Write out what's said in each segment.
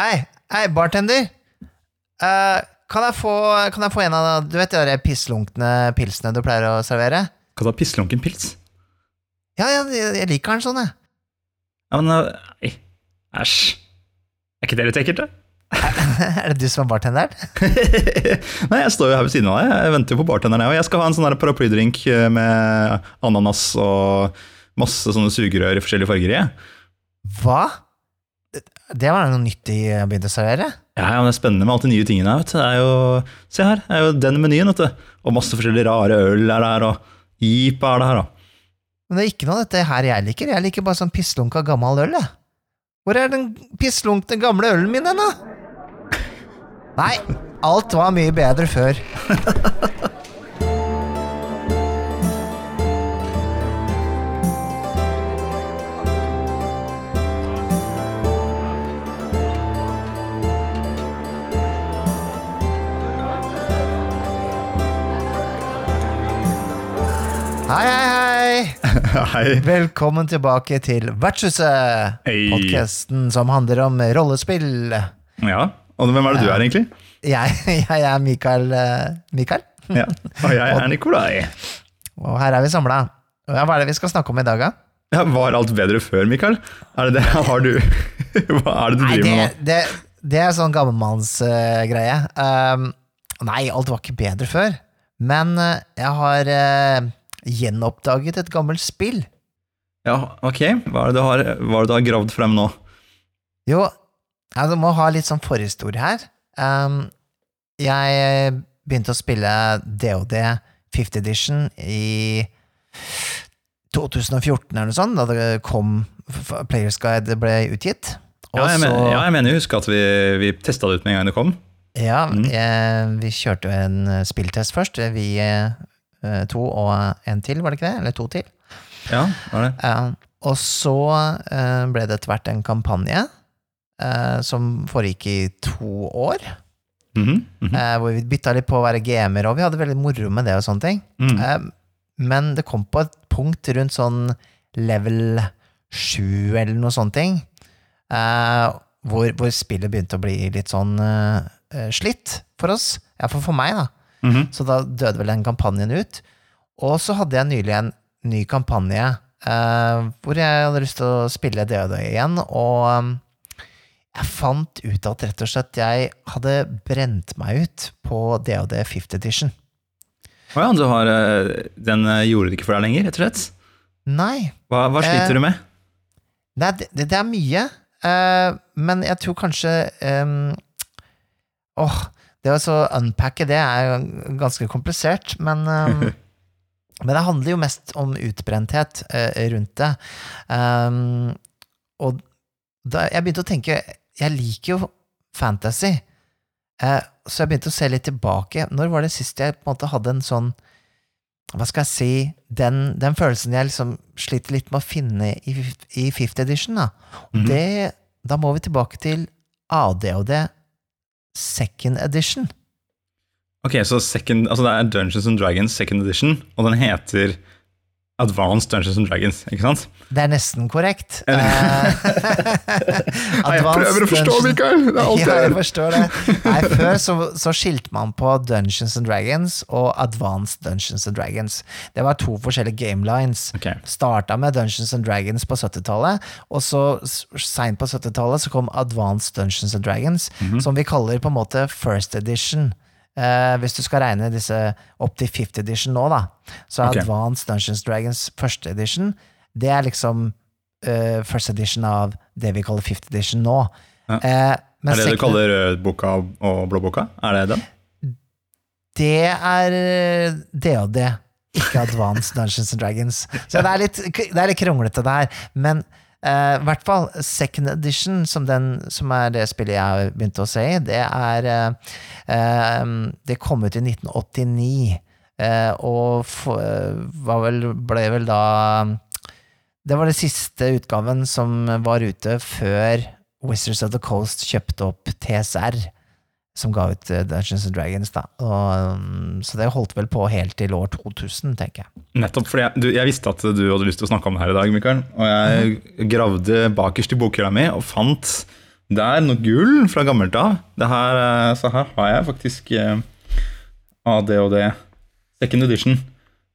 Hei, hei, bartender. Eh, kan, jeg få, kan jeg få en av Du vet de der pisslunkne pilsene du pleier å servere? Hva da, pisslunken pils? Ja, ja, jeg liker den sånn, jeg. Ja, men nei, Æsj. Er ikke det litt ekkelt, da? er det du som er bartenderen? Nei, jeg står jo her ved siden av deg. Jeg venter jo på bartenderen, jeg. Og jeg skal ha en sånn paraplydrink eh, med ananas og masse sånne sugerør i forskjellige farger i. Hva? Det var noe nytt de begynte å servere? Ja, ja, Det er spennende med alt de nye tingene vet du. Det er jo, Se her, det er jo den menyen. vet du. Og masse forskjellige rare øl er der, og IPA er det her. da. Men det er ikke noe av dette her jeg liker. Jeg liker bare sånn pisslunka gammel øl, jeg. Hvor er den pisslunkne gamle ølen min hen, da? Nei, alt var mye bedre før. Hei, hei, hei. Hei. Velkommen tilbake til Vertshuset. Hey. Podkasten som handler om rollespill. Ja, og hvem er det du er, egentlig? Jeg, jeg er Mikael, eh, Mikael, Ja, Og jeg er Nikolai. og her er vi samla. Hva er det vi skal snakke om i dag, da? Ja, Var alt bedre før, Mikael? Er det det? Har du Hva er det du Nei, driver med nå? det, det er sånn gammelmannsgreie. um, nei, alt var ikke bedre før. Men eh, jeg har eh, gjenoppdaget et gammelt spill. Ja, ok. Hva er det du har, det du har gravd frem nå? Jo, jeg må ha litt sånn forhistorie her. Um, jeg begynte å spille DOD 5th edition i 2014 eller noe sånt, da det kom Players Guide ble utgitt. Ja, jeg, så, men, ja, jeg mener jeg husker at vi, vi testa det ut med en gang det kom. ja, Mm. eh, vi kjørte jo en eh, spilltest først, vi eh, to og en til, var det ikke det? Eller to til. Ja, var det? Eh, og så eh, ble det etter hvert en kampanje eh, som foregikk i to år. Mhm, mhm. eh, hvor vi bytta litt på å være gamer, og vi hadde veldig moro med det og sånne ting. Mm. Eh, men det kom på et punkt rundt sånn level 7 eller noe sånne ting, eh, hvor, hvor spillet begynte å bli litt sånn eh, eh, slitt for oss. Iallfall for meg, da. Mhm. Så da døde vel den kampanjen ut. Og så hadde jeg nylig en ny kampanje eh, hvor jeg hadde lyst til å spille DOD igjen, og um, jeg fant ut at rett og slett jeg hadde brent meg ut på DOD 5th edition. Å ja, du har, eh, den eh, gjorde det ikke for deg lenger, rett og slett? Nei, Hva, hva sliter Eh, du med? Nei, det, det det er mye, Uh, men jeg tror kanskje um, Åh, det å unpacke det er jo ganske komplisert, men um, Men det handler jo mest om utbrenthet uh, rundt det. Um, og da jeg begynte å tenke Jeg liker jo fantasy, Uh, så jeg begynte å se litt tilbake. Når var det sist jeg på en måte hadde en sånn hva skal jeg si, den, den følelsen jeg liksom sliter litt med å finne i, i fifth edition, da. Mm -hmm. det, da må vi tilbake til ADHD second edition. Ok, så second, altså det er Dungeons and Dragons second edition, og den heter Advanced Dungeons and Dragons, ikke sant? Det er nesten korrekt. Jeg prøver å forstå, Mikael! Det er alt Ja, jeg forstår det. Nei, før så, så skilte man på Dungeons and Dragons og Advanced Dungeons and Dragons. Det var to forskjellige game lines. Ok, Starta med Dungeons and Dragons på 70-tallet, og så seint på 70-tallet så kom Advanced Dungeons and Dragons, Mhm. som vi kaller på en måte first edition. Eh, hvis du skal regne disse opp til fifth edition nå, da. Så Ok. Advanced Dungeons Dragons første edition, det er liksom uh, first edition av det vi kaller fifth edition nå. Ja. Uh, Er det du kaller rødboka og blåboka? Er det den? Det er det og det, ikke Advanced Dungeons and Dragons. Så det er litt, det er litt kronglete, det her. Men i hvert fall second edition, som, den, som er det spillet jeg har begynt å se i, det er eh, eh, Det kom ut i 1989, eh, og vel, ble vel da Det var den siste utgaven som var ute før Wizards of the Coast kjøpte opp TSR som ga ut eh, Dungeons and Dragons, da. Og, um, så det holdt vel på helt til år 2000, tenker jeg. Nettopp, fordi jeg, du, jeg visste at du hadde lyst til å snakke om det her i dag, Mikael. Og jeg gravde bakerst i bokhylla mi og fant Det er noe gull fra gammelt av. Eh, så her har jeg faktisk eh, ADHD second edition.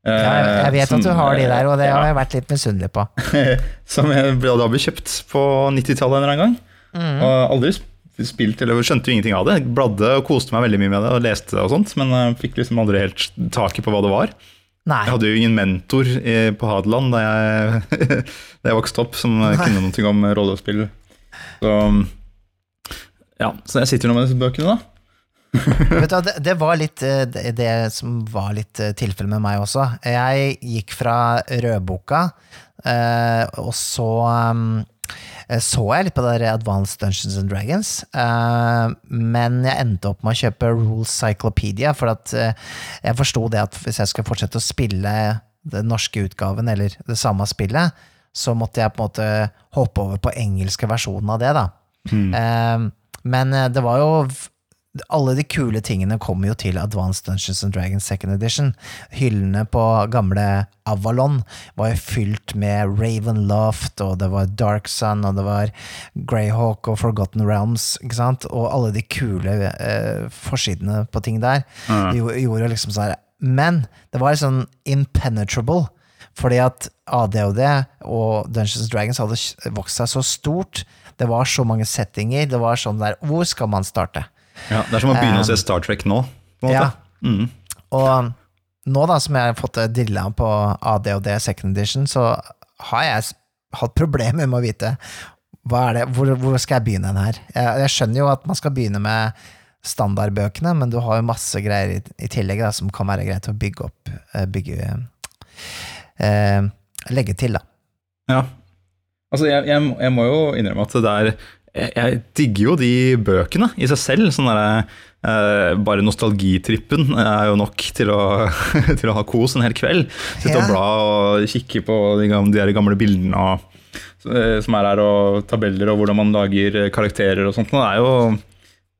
Eh, Jeg, jeg vet som, at du har de der, og det ja, har jeg vært litt misunnelig på. Som jeg da ble kjøpt på 90-tallet en eller annen gang. Mm. Og aldri sp- spilt, eller skjønte jo ingenting av det. Bladde og koste meg veldig mye med det og leste det og sånt, men jeg fikk liksom aldri helt taket på hva det var. Nei. Jeg hadde jo ingen mentor på Hadeland da jeg, da jeg vokste opp, som kunne noe om rollespill. Så ja, så jeg sitter nå med disse bøkene, da. Vet du, det, det var litt eh, det, det som var litt eh, tilfellet med meg også. Jeg gikk fra rødboka, eh, og så um, eh, så jeg litt på det der Advanced Dungeons and Dragons, eh, men jeg endte opp med å kjøpe Rules Cyclopedia, for at eh, jeg forsto det at hvis jeg skulle fortsette å spille den norske utgaven, eller det samme spillet, så måtte jeg på en måte hoppe over på engelske versjonen av det, da. Eh, men eh, det var jo alle de kule tingene kommer jo til Advanced Dungeons and Dragons Second Edition. Hyllene på gamle Avalon var jo fylt med Ravenloft, og det var Dark Sun, og det var Greyhawk og Forgotten Realms, ikke sant? Og alle de kule eh, forsidene på ting der. Mm. Det gjorde liksom sånn. Men det var sånn impenetrable. Fordi at ADHD og Dungeons and Dragons hadde vokst seg så stort. Det var så mange settinger. Det var sånn der Hvor skal man starte? Ja, det er som å begynne å se Star Trek nå. På en måte. Ja. Mm. Og nå da, som jeg har fått dilla på ADHD second edition, så har jeg hatt problemer med å vite hva er det, hvor, hvor skal jeg begynne den her? Jeg, jeg skjønner jo at man skal begynne med standardbøkene, men du har jo masse greier i, i tillegg da, som kan være greit å bygge opp, eh, bygge eh, Legge til, da. Ja. Altså, jeg, jeg, jeg må jo innrømme at det er jeg, jeg digger jo de bøkene i seg selv. Sånn der, eh, Bare nostalgitrippen er jo nok til å, til å ha kos en hel kveld. Sitte Ja. og bla og kikke på de, de her gamle bildene og, eh, som er her, og tabeller og hvordan man lager karakterer og sånt. Det er jo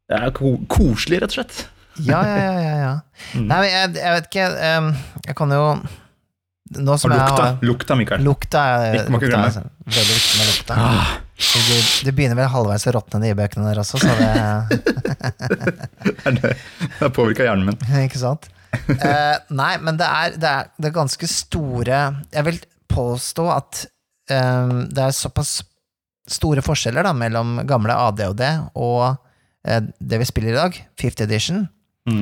det er ko koselig, rett og slett. Ja, ja, ja. ja, ja. Mm. Nei, men jeg, jeg vet ikke um, Jeg kan jo Nå som Og jeg lukta, har lukta, Mikael. Lukta lukta, lukta sånn- veldig viktig med lukta. Ah, Det, du, begynner vel halvveis å råtne, de bøkene der også, så det det det påvirka hjernen min. Ikke sant? Uh, nei, men det er, det, er, det er ganske store Jeg vil påstå at um, det er såpass store forskjeller da, mellom gamle ADHD og uh, det vi spiller i dag, 50 edition, Mm.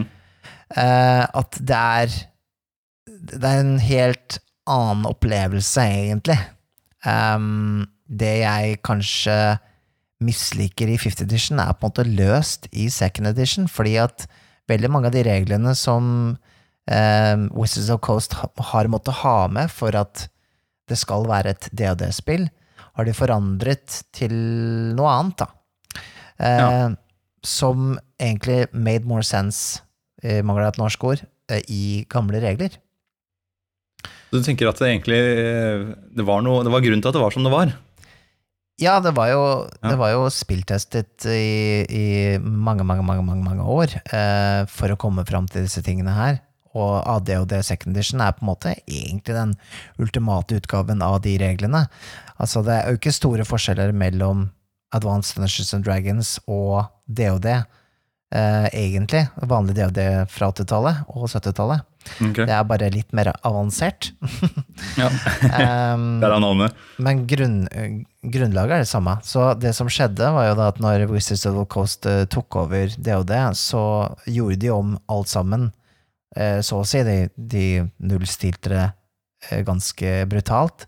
uh, at det er Det er en helt annen opplevelse, egentlig. Ehm, det jeg kanskje misliker i 50 edition, er på en måte løst i second edition, fordi at veldig mange av de reglene som eh, Wizards of Coast har måttet ha med for at det skal være et DOD-spill, har de forandret til noe annet, da. Eh, Ja. Som egentlig made more sense, eh, mangler et norsk ord, eh, i gamle regler. Så du tenker at det egentlig eh, det var, noe, det var grunn til at det var som det var? Ja, det var jo, Ja. det var jo spilltestet i, i mange, mange, mange, mange, år eh, for å komme fram til disse tingene her. Og ADHD Second Edition er på en måte egentlig den ultimate utgaven av de reglene. Altså, det er jo ikke store forskjeller mellom Advanced Dungeons and Dragons og DOD, eh, egentlig. Vanlig DOD fra 80-tallet og 70-tallet. Ok. Det er bare litt mer avansert. Ja. Um, Der er navnet. men grunn, grunnlaget er det samme. Så det som skjedde, var jo da at når Wizards of the Coast eh, tok over DOD, så gjorde de om alt sammen, eh, så å si. De, de nullstilte det eh, ganske brutalt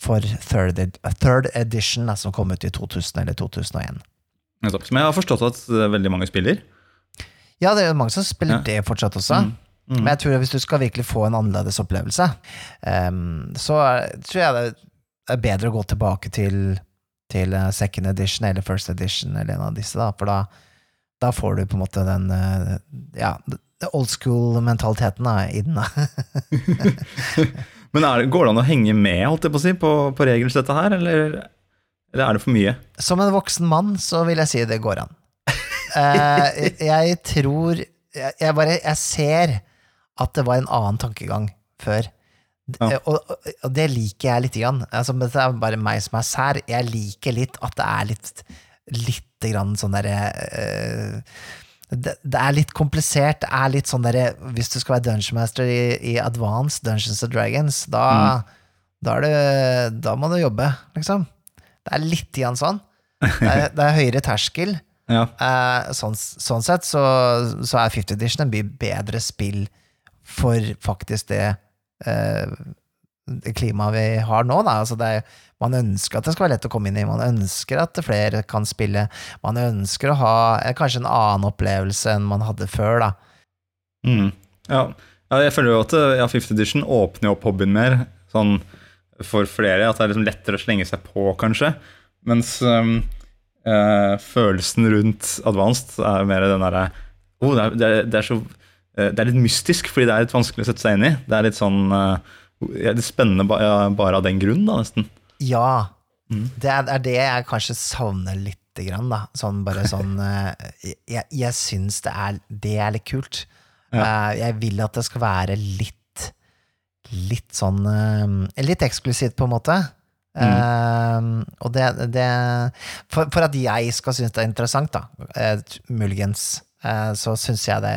for third, ed third edition, som kom ut i 2000 eller 2001. Som jeg har forstått at veldig mange spiller. Ja, det er mange som spiller Ja. det fortsatt også. Mm. Mm. Men jeg tror at hvis du skal virkelig få en annerledes opplevelse, um, så er- tror jeg det er bedre å gå tilbake til, til eh, second edition eller first edition eller en av disse, da, for da, da får du på en måte den eh, ja, old school-mentaliteten i den. Men er, går det an å henge med holdt jeg på, å si, på, på regelsettet her, eller, eller er det for mye? Som en voksen mann så vil jeg si det går an. Eh, jeg tror jeg, jeg bare Jeg ser at det var en annen tankegang før. Ja. Og, og, det liker jeg lite grann. Altså, det er bare meg som er sær. Jeg liker litt at det er litt lite grann sånn derre eh, det, det er litt komplisert. Det er litt sånn derre Hvis du skal være Dungeon Master i, i Advanced Dungeons and Dragons, da, da, er det, da må du jobbe, liksom. Det er litt grann sånn. Det er, det er høyere terskel. Ja. Uh, sånn, sånn sett så, så er 50 Edition en mye bedre spill for faktisk det, eh, det klimaet vi har nå. Altså er, man ønsker at det skal være lett å komme inn i, man ønsker at flere kan spille. Man ønsker å ha eh, kanskje en annen opplevelse enn man hadde før. Mm. Ja. ja, jeg føler jo at ja, 50 Edition åpner opp hobbyen mer sånn for flere. At det er liksom lettere å slenge seg på, kanskje. Mens um, eh, følelsen rundt Advanced er mer den derre oh, det, det, det, er så, eh, det er litt mystisk, fordi det er litt vanskelig å sette seg inn i. Det er litt sånn det ja, litt spennende ba, ja, bare av den grunn, da, nesten. Ja, Mm. det er, er det jeg kanskje savner lite grann, da. Sånn bare sånn eh, Jeg, jeg syns det er, det er litt kult. Eh, jeg vil at det skal være litt Litt sånn eh, Litt eksklusivt, på en måte. Eh, og det, det for, for at jeg skal synes det er interessant, da, uh, muligens, uh, så syns jeg det,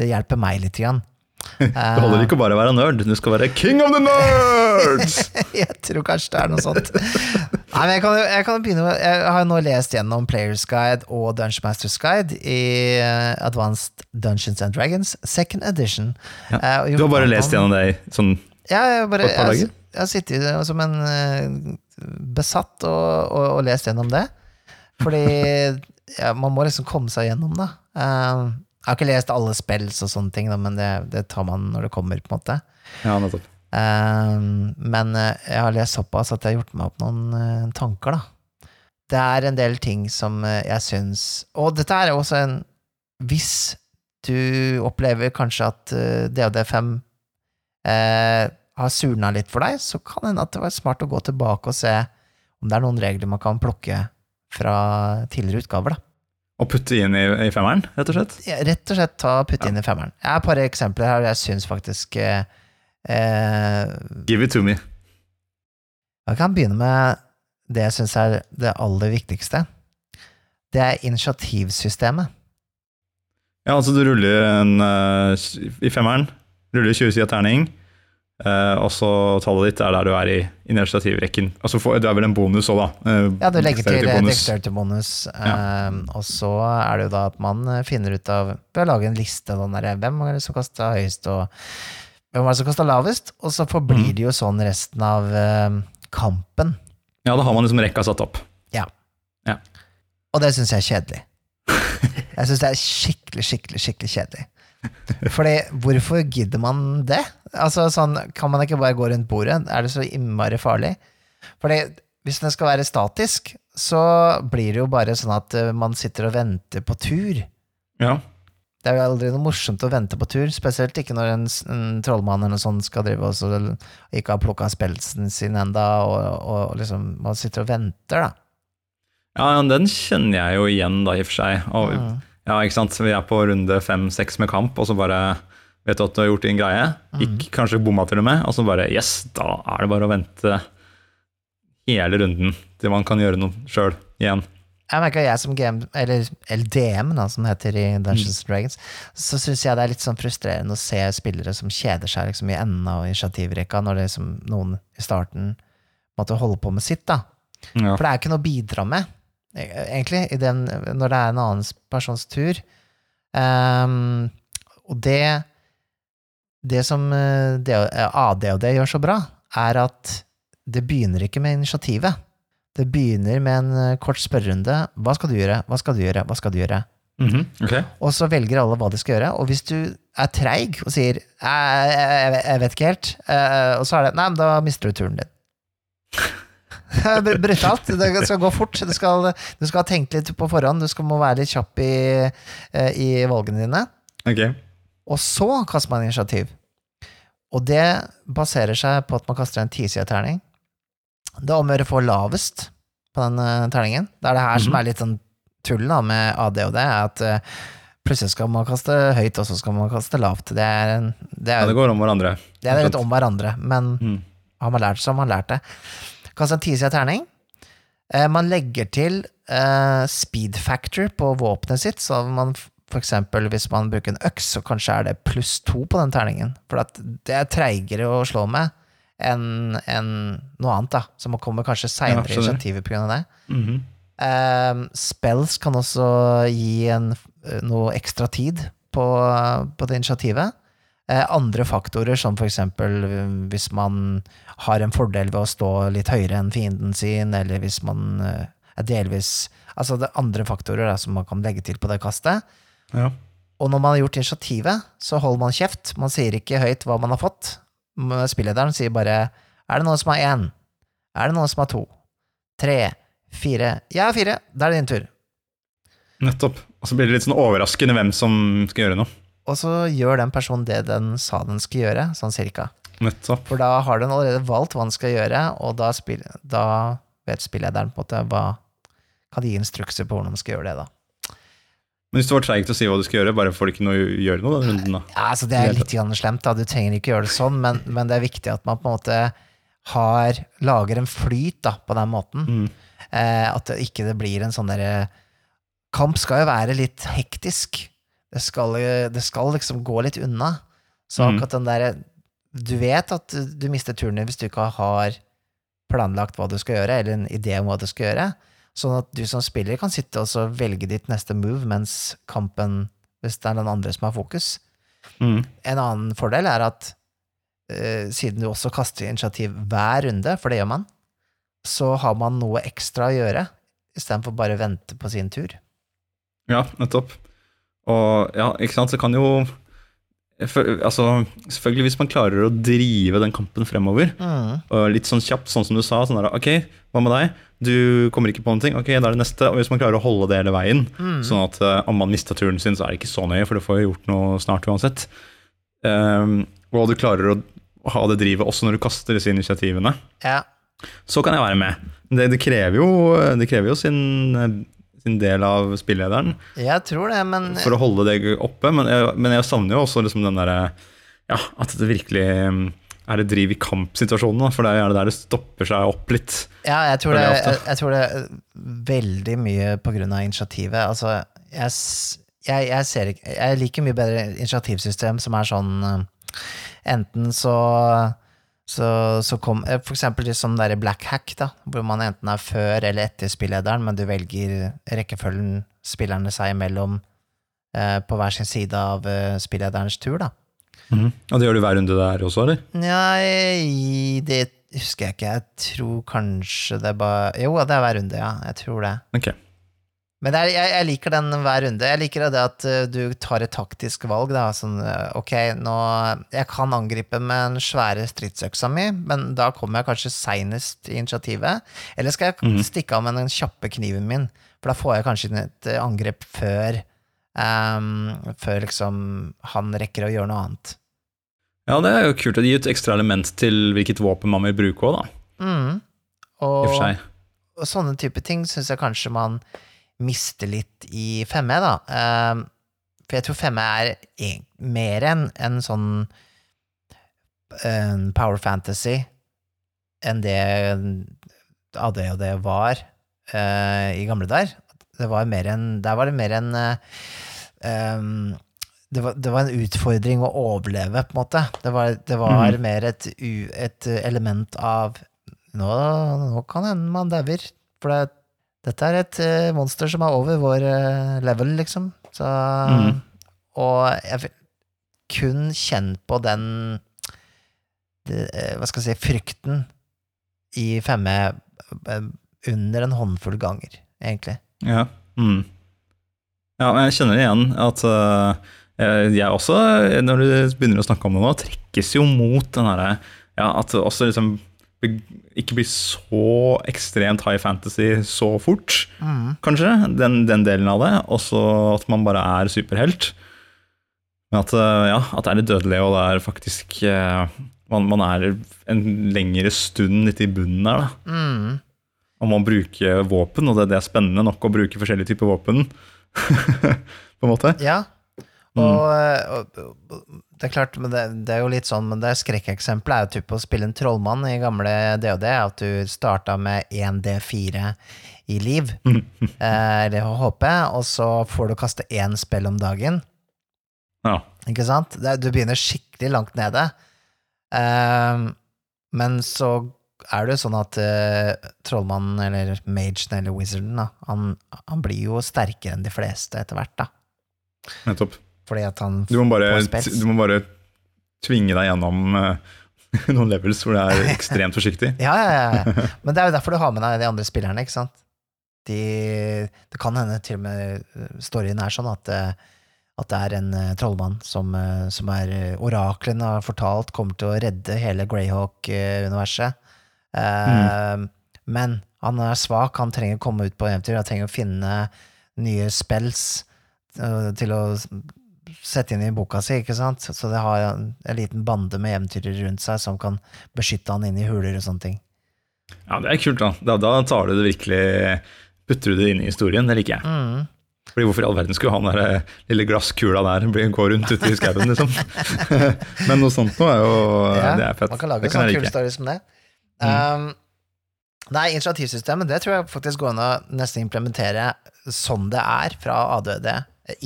det hjelper meg litt. Igjen. Det holder ikke å bare være nerd, du skal være king of the nerds! jeg tror kanskje det er noe sånt. Nei, men jeg kan, jeg kan begynne med Jeg har nå lest gjennom Players Guide og Dungeon Masters Guide i eh, Advanced Dungeons and Dragons, second edition. Ja. Eh, Du har bare lest gjennom det sånn Ja, jeg, bare, på et par dager? jeg har sittet som en eh, besatt og, og, og lest gjennom det. Fordi ja, man må liksom komme seg gjennom det. Eh, jeg har ikke lest alle spells og sånne ting, da, men det, det tar man når det kommer, på en måte. Ja, nettopp. Um, men eh, jeg har lest såpass at jeg har gjort meg opp noen uh, tanker, da. Det er en del ting som uh, jeg syns Og dette er også en Hvis du opplever kanskje at uh, DOD5 eh, har surna litt for deg, så kan det hende at det var smart å gå tilbake og se om det er noen regler man kan plukke fra tidligere utgaver. da. Og putte inn i, i femmeren, rett og slett? Ja, Rett og slett ta putte putte inn i femmeren. Jeg har et par eksempler her, og jeg syns faktisk eh, eh, Give it to me. Jeg kan begynne med det jeg syns er det aller viktigste. Det er initiativsystemet. Ja, altså du ruller en uh, I femmeren ruller 20 sider terning, eh, og så tallet ditt er der du er i initiativrekken. Altså du er vel en bonus òg, da. Uh, Ja, du legger til dexterity bonus. Ja. um, og så er det jo da at man finner ut av Ved å lage en liste av hvem er det som kasta høyest, og hvem er det som kasta lavest, og så forblir mm. det jo sånn resten av eh, kampen. Ja, da har man liksom rekka satt opp. Og det syns jeg er kjedelig. Jeg syns det er skikkelig, skikkelig, skikkelig kjedelig. Fordi, hvorfor gidder man det? Altså, sånn, Kan man ikke bare gå rundt bordet? Er det så innmari farlig? Fordi, hvis den skal være statisk, så blir det jo bare sånn at eh, man sitter og venter på tur. Ja. Det er jo aldri noe morsomt å vente på tur, spesielt ikke når en, en trollmann eller noe sånt skal drive og så ikke har plukka spelsen sin enda, og, og liksom man sitter og venter, da. ja, ja, den kjenner jeg jo igjen, da, i og for seg. Og, Mm. ja, ikke sant? Vi er på runde fem-seks med kamp, og så bare vet at du har gjort din greie. Mm. Kanskje bomma til og med, og så bare yes, da er det bare å vente hele runden til man kan gjøre noe sjøl igjen. Jeg merker jeg som GM, eller LDM, da, som heter i Dungeons mm. Dragons, så syns jeg det er litt sånn frustrerende å se spillere som kjeder seg liksom, i enden av initiativrekka, når det liksom, noen i starten måtte holde på med sitt. da. Ja. For det er ikke noe å bidra med, e- egentlig, i den, når det er en annen persons tur. Um, og det Det som eh, det, ADHD gjør så bra, er at det begynner ikke med initiativet. Det begynner med en eh, kort spørrerunde. Hva skal du gjøre? Hva skal du gjøre? Hva skal du gjøre? Mm -hmm. okay. Og så velger alle hva de skal gjøre. Og hvis du er treig og sier jeg, vet ikke helt, eh, og så er det Nei, men da mister du turen din. Br- Brutalt. Det skal gå fort. Du skal, du skal ha tenkt litt på forhånd. Du skal må være litt kjapp i, eh, i valgene dine. Ok. Og så kaster man initiativ. Og det baserer seg på at man kaster en tisida terning. Det er om å gjøre å få lavest på den eh, terningen. Det er det her som er litt sånn tull da, med og det, er at uh, plutselig skal man kaste høyt, og så skal man kaste lavt. Det er, en, det Ja, er, det går om hverandre. det er litt om hverandre, men Mm. har man lært så har man lært det. Kast en tisida terning. Uh, man legger til uh, speed factor på våpenet sitt, så man for eksempel hvis man bruker en øks, så kanskje er det pluss to på den terningen. For at det er treigere å slå med enn en noe annet, da. som kommer kanskje seinere i skjønner. initiativet pga. det. Mm -hmm. um, spells kan også gi en, eh, noe ekstra tid på, på det initiativet. Eh, andre faktorer, som eh, hvis man har en fordel ved å stå litt høyere enn fienden sin, eller hvis man eh, er delvis Altså det er andre faktorer da, som man kan legge til på det kastet. Ja. Og når man har gjort initiativet, så holder man kjeft. Man sier ikke høyt hva man har fått. Spillederen sier bare Er det noen som har én? Er det noen som har to? Tre? Fire? Jeg har fire. Da er det din tur. Nettopp. Og så blir det litt sånn overraskende hvem som skal gjøre noe. Og så gjør den personen det den sa den skulle gjøre, sånn cirka. Nettopp. For da har den allerede valgt hva den skal gjøre, og da, spil, da vet spillederen på en måte hva Kan gi instrukser på hvordan den skal gjøre det, da. Men hvis du var treig til å si hva du skal gjøre, bare får du ikke noe gjøre noe den runden, da. Ja, altså Det er litt slemt, da. Du trenger ikke gjøre det sånn, men, men det er viktig at man på en måte har, lager en flyt da, på den måten. Mm. Eh, at det ikke det blir en sånn derre Kamp skal jo være litt hektisk. Det skal, det skal liksom gå litt unna. Så Mm. akkurat den derre Du vet at du, du mister turen din hvis du ikke har planlagt hva du skal gjøre, eller en idé om hva du skal gjøre. Sånn at du som spiller kan sitte og så velge ditt neste move mens kampen Hvis det er den andre som har fokus. Mm. En annen fordel er at eh, siden du også kaster initiativ hver runde, for det gjør man, så har man noe ekstra å gjøre, istedenfor bare å vente på sin tur. Ja, nettopp. Og ja, ikke sant, så kan jo altså, Selvfølgelig, hvis man klarer å drive den kampen fremover, Mm. og litt sånn kjapt, sånn som du sa, sånn der, ok, hva med deg? Du kommer ikke på noen ting, ok, da er det neste. Og hvis man klarer å holde det hele veien, Mm. sånn at uh, om man mister turen sin, så er det ikke så nøye, for du får jo gjort noe snart uansett. Um, og du klarer å ha det drivet også når du kaster disse initiativene, Ja. så kan jeg være med. Det, det, krever, jo, det krever jo sin, eh, sin del av spillederen Jeg tror det, men for å holde det oppe, men jeg, men jeg savner jo også liksom den derre Ja, at det virkelig mm, er det driv i kampsituasjonen, da, for det er gjerne der det stopper seg opp litt. Ja, jeg tror, det, jeg, jeg tror det er veldig mye på grunn av initiativet. Altså, jeg, jeg, jeg ser ikke Jeg liker mye bedre initiativsystem som er sånn eh, Enten så så, så kom eh, For eksempel litt som der black hack, da, hvor man enten er før eller etter spillederen, men du velger rekkefølgen spillerne seg imellom eh, på hver sin side av eh, spillederens tur, da. Og det gjør du hver runde der også, eller? Nei, det husker jeg ikke. Jeg tror kanskje det bare Jo, det er hver runde, ja. Jeg tror det. Ok. Men jeg, jeg liker den hver runde. Jeg liker det at uh, du tar et taktisk valg. Da. Sånn, uh, ok, nå Jeg kan angripe med den svære stridsøksa mi, men da kommer jeg kanskje seinest i initiativet. Eller skal jeg Mhm. stikke av med den kjappe kniven min? For da får jeg kanskje inn et uh, angrep før um, Før liksom han rekker å gjøre noe annet. Ja, det er jo kult å gi et ekstra element til hvilket våpen man vil bruke òg, da. Mm. I og seg. og sånne type ting syns jeg kanskje man mister litt i 5E, da. Ehm, for jeg tror 5E er mer enn en sånn en power fantasy enn det AD og det var eh, i gamle dager. Det var mer enn Der var det mer enn eh, ehm, det, var, det var en utfordring å overleve, på en måte. Det var, det var mm. mer et, et element av nå, nå kan hende man dauer. For det, dette er et uh, monster som er over vår uh, level, liksom. Så mm. Og jeg vil kun kjenne på den det, uh, Hva skal jeg si Frykten i femme eh, under en håndfull ganger, egentlig. Ja. Mm. ja, men jeg kjenner igjen at jeg også, når du begynner å snakke om det nå, trekkes jo mot den herre ja, At også liksom ikke blir så ekstremt high fantasy så fort, Mm. kanskje, den, den delen av det. Og så at man bare er superhelt. Men at, øh, ja, at det er litt dødelig, og det er faktisk øh, man, man er en lengre stund litt i bunnen der, da. Mm. Og man bruker våpen, og det, det er spennende nok å bruke forskjellige typer våpen. på en måte. Ja. Og, og, og det er klart, men det, det er jo litt sånn, men det skrekkeksempelet er jo typ å spille en trollmann i gamle DOD, at du starta med 1D4 i liv, eh, eller HP, og så får du kaste én spill om dagen. Ja. Ikke sant? Det, du begynner skikkelig langt nede. Ehm, men så er det jo sånn at eh, trollmannen, eller magen, eller wizarden, da, han, han blir jo sterkere enn de fleste etter hvert, da. Nettopp. Fordi at han Du må bare, du må bare tvinge deg gjennom eh, noen levels hvor du er ekstremt forsiktig. Ja, ja, ja. Men det er jo derfor du har med deg de andre spillerne, ikke sant? De, det kan hende til og med storyen er sånn at, eh, at det er en eh, trollmann som, som er oraklene har fortalt kommer til å redde hele Greyhawk-universet. Eh, Men han er svak, han trenger å komme ut på eventyr, han trenger å finne nye spells uh, til å sette inn i boka si, ikke sant? Så det har en, en liten bande med eventyrere rundt seg som kan beskytte han inne i huler og sånne ting. Ja, det er kult, da. Da, da tar du det virkelig Putter du det inn i historien. Det liker jeg. Mm. Fordi Hvorfor i all verden skulle han der eh, lille glasskula der gå rundt ute i skauen, liksom? Men noe sånt noe er jo Ja, Det er fett. Man kan lage en sånn sånne story kule stories som det. Mm. Um, nei, initiativsystemet, det tror jeg faktisk går an å nesten implementere sånn det er fra ADD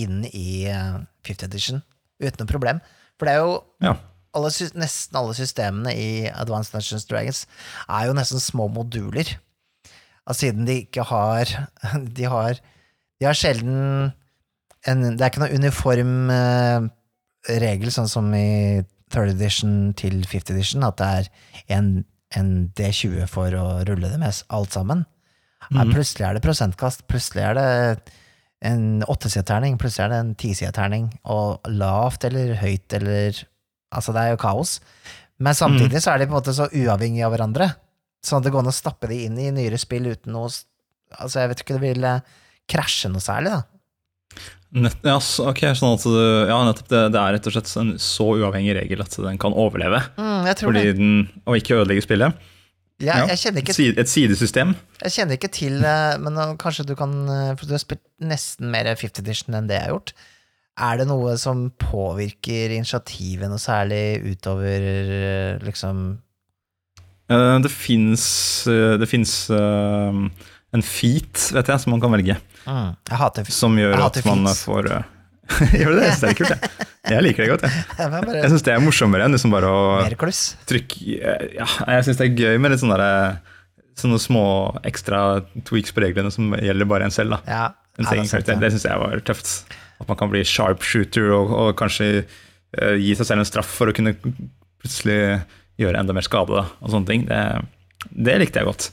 inn i fifth 50 edition, uten noe problem. For det er jo Ja. alle, nesten alle systemene i Advanced Dungeons Dragons er jo nesten små moduler. Altså, siden de ikke har De har, de har sjelden en, Det er ikke noen uniform eh, regel, sånn som i third edition til fifth edition, at det er en, en D20 for å rulle det med alt sammen. Her, plutselig er det prosentkast, plutselig er det en åttesideterning, plutselig er det en tisideterning, og lavt eller høyt eller Altså, det er jo kaos. Men samtidig så er de på en måte så uavhengige av hverandre, sånn at det går an å stappe de inn i nyere spill uten noe Altså, jeg vet ikke, det vil eh, krasje noe særlig, da. Nett, ja, okay, sånn at du, ja, nettopp det, det er rett og slett en så uavhengig regel at den kan overleve. Mm, Fordi det. den, og ikke ødelegge spillet. Jeg, Ja. jeg, kjenner ikke, Et sidesystem. jeg kjenner ikke til eh, Men kanskje du kan eh, For du har spilt nesten mer 50 edition enn det jeg har gjort. Er det noe som påvirker initiativet noe særlig utover eh, liksom Det fins det finnes, eh, en feat, vet jeg, som man kan velge. mm, Jeg hater feat. Som gjør at man feet. får Gjør du det? Jeg synes det er kult, jeg. Jeg liker det godt. Jeg, bare jeg syns det er morsommere enn liksom bare å Mer kluss. trykke Ja, jeg syns det er gøy med litt sånne, der, sånne små ekstra tweaks på reglene som gjelder bare en selv. da. Ja, En ja, det. Det syns jeg var tøft. At man kan bli sharpshooter og, og kanskje uh, gi seg selv en straff for å kunne plutselig gjøre enda mer skade. Da, og sånne ting. Det, det likte jeg godt.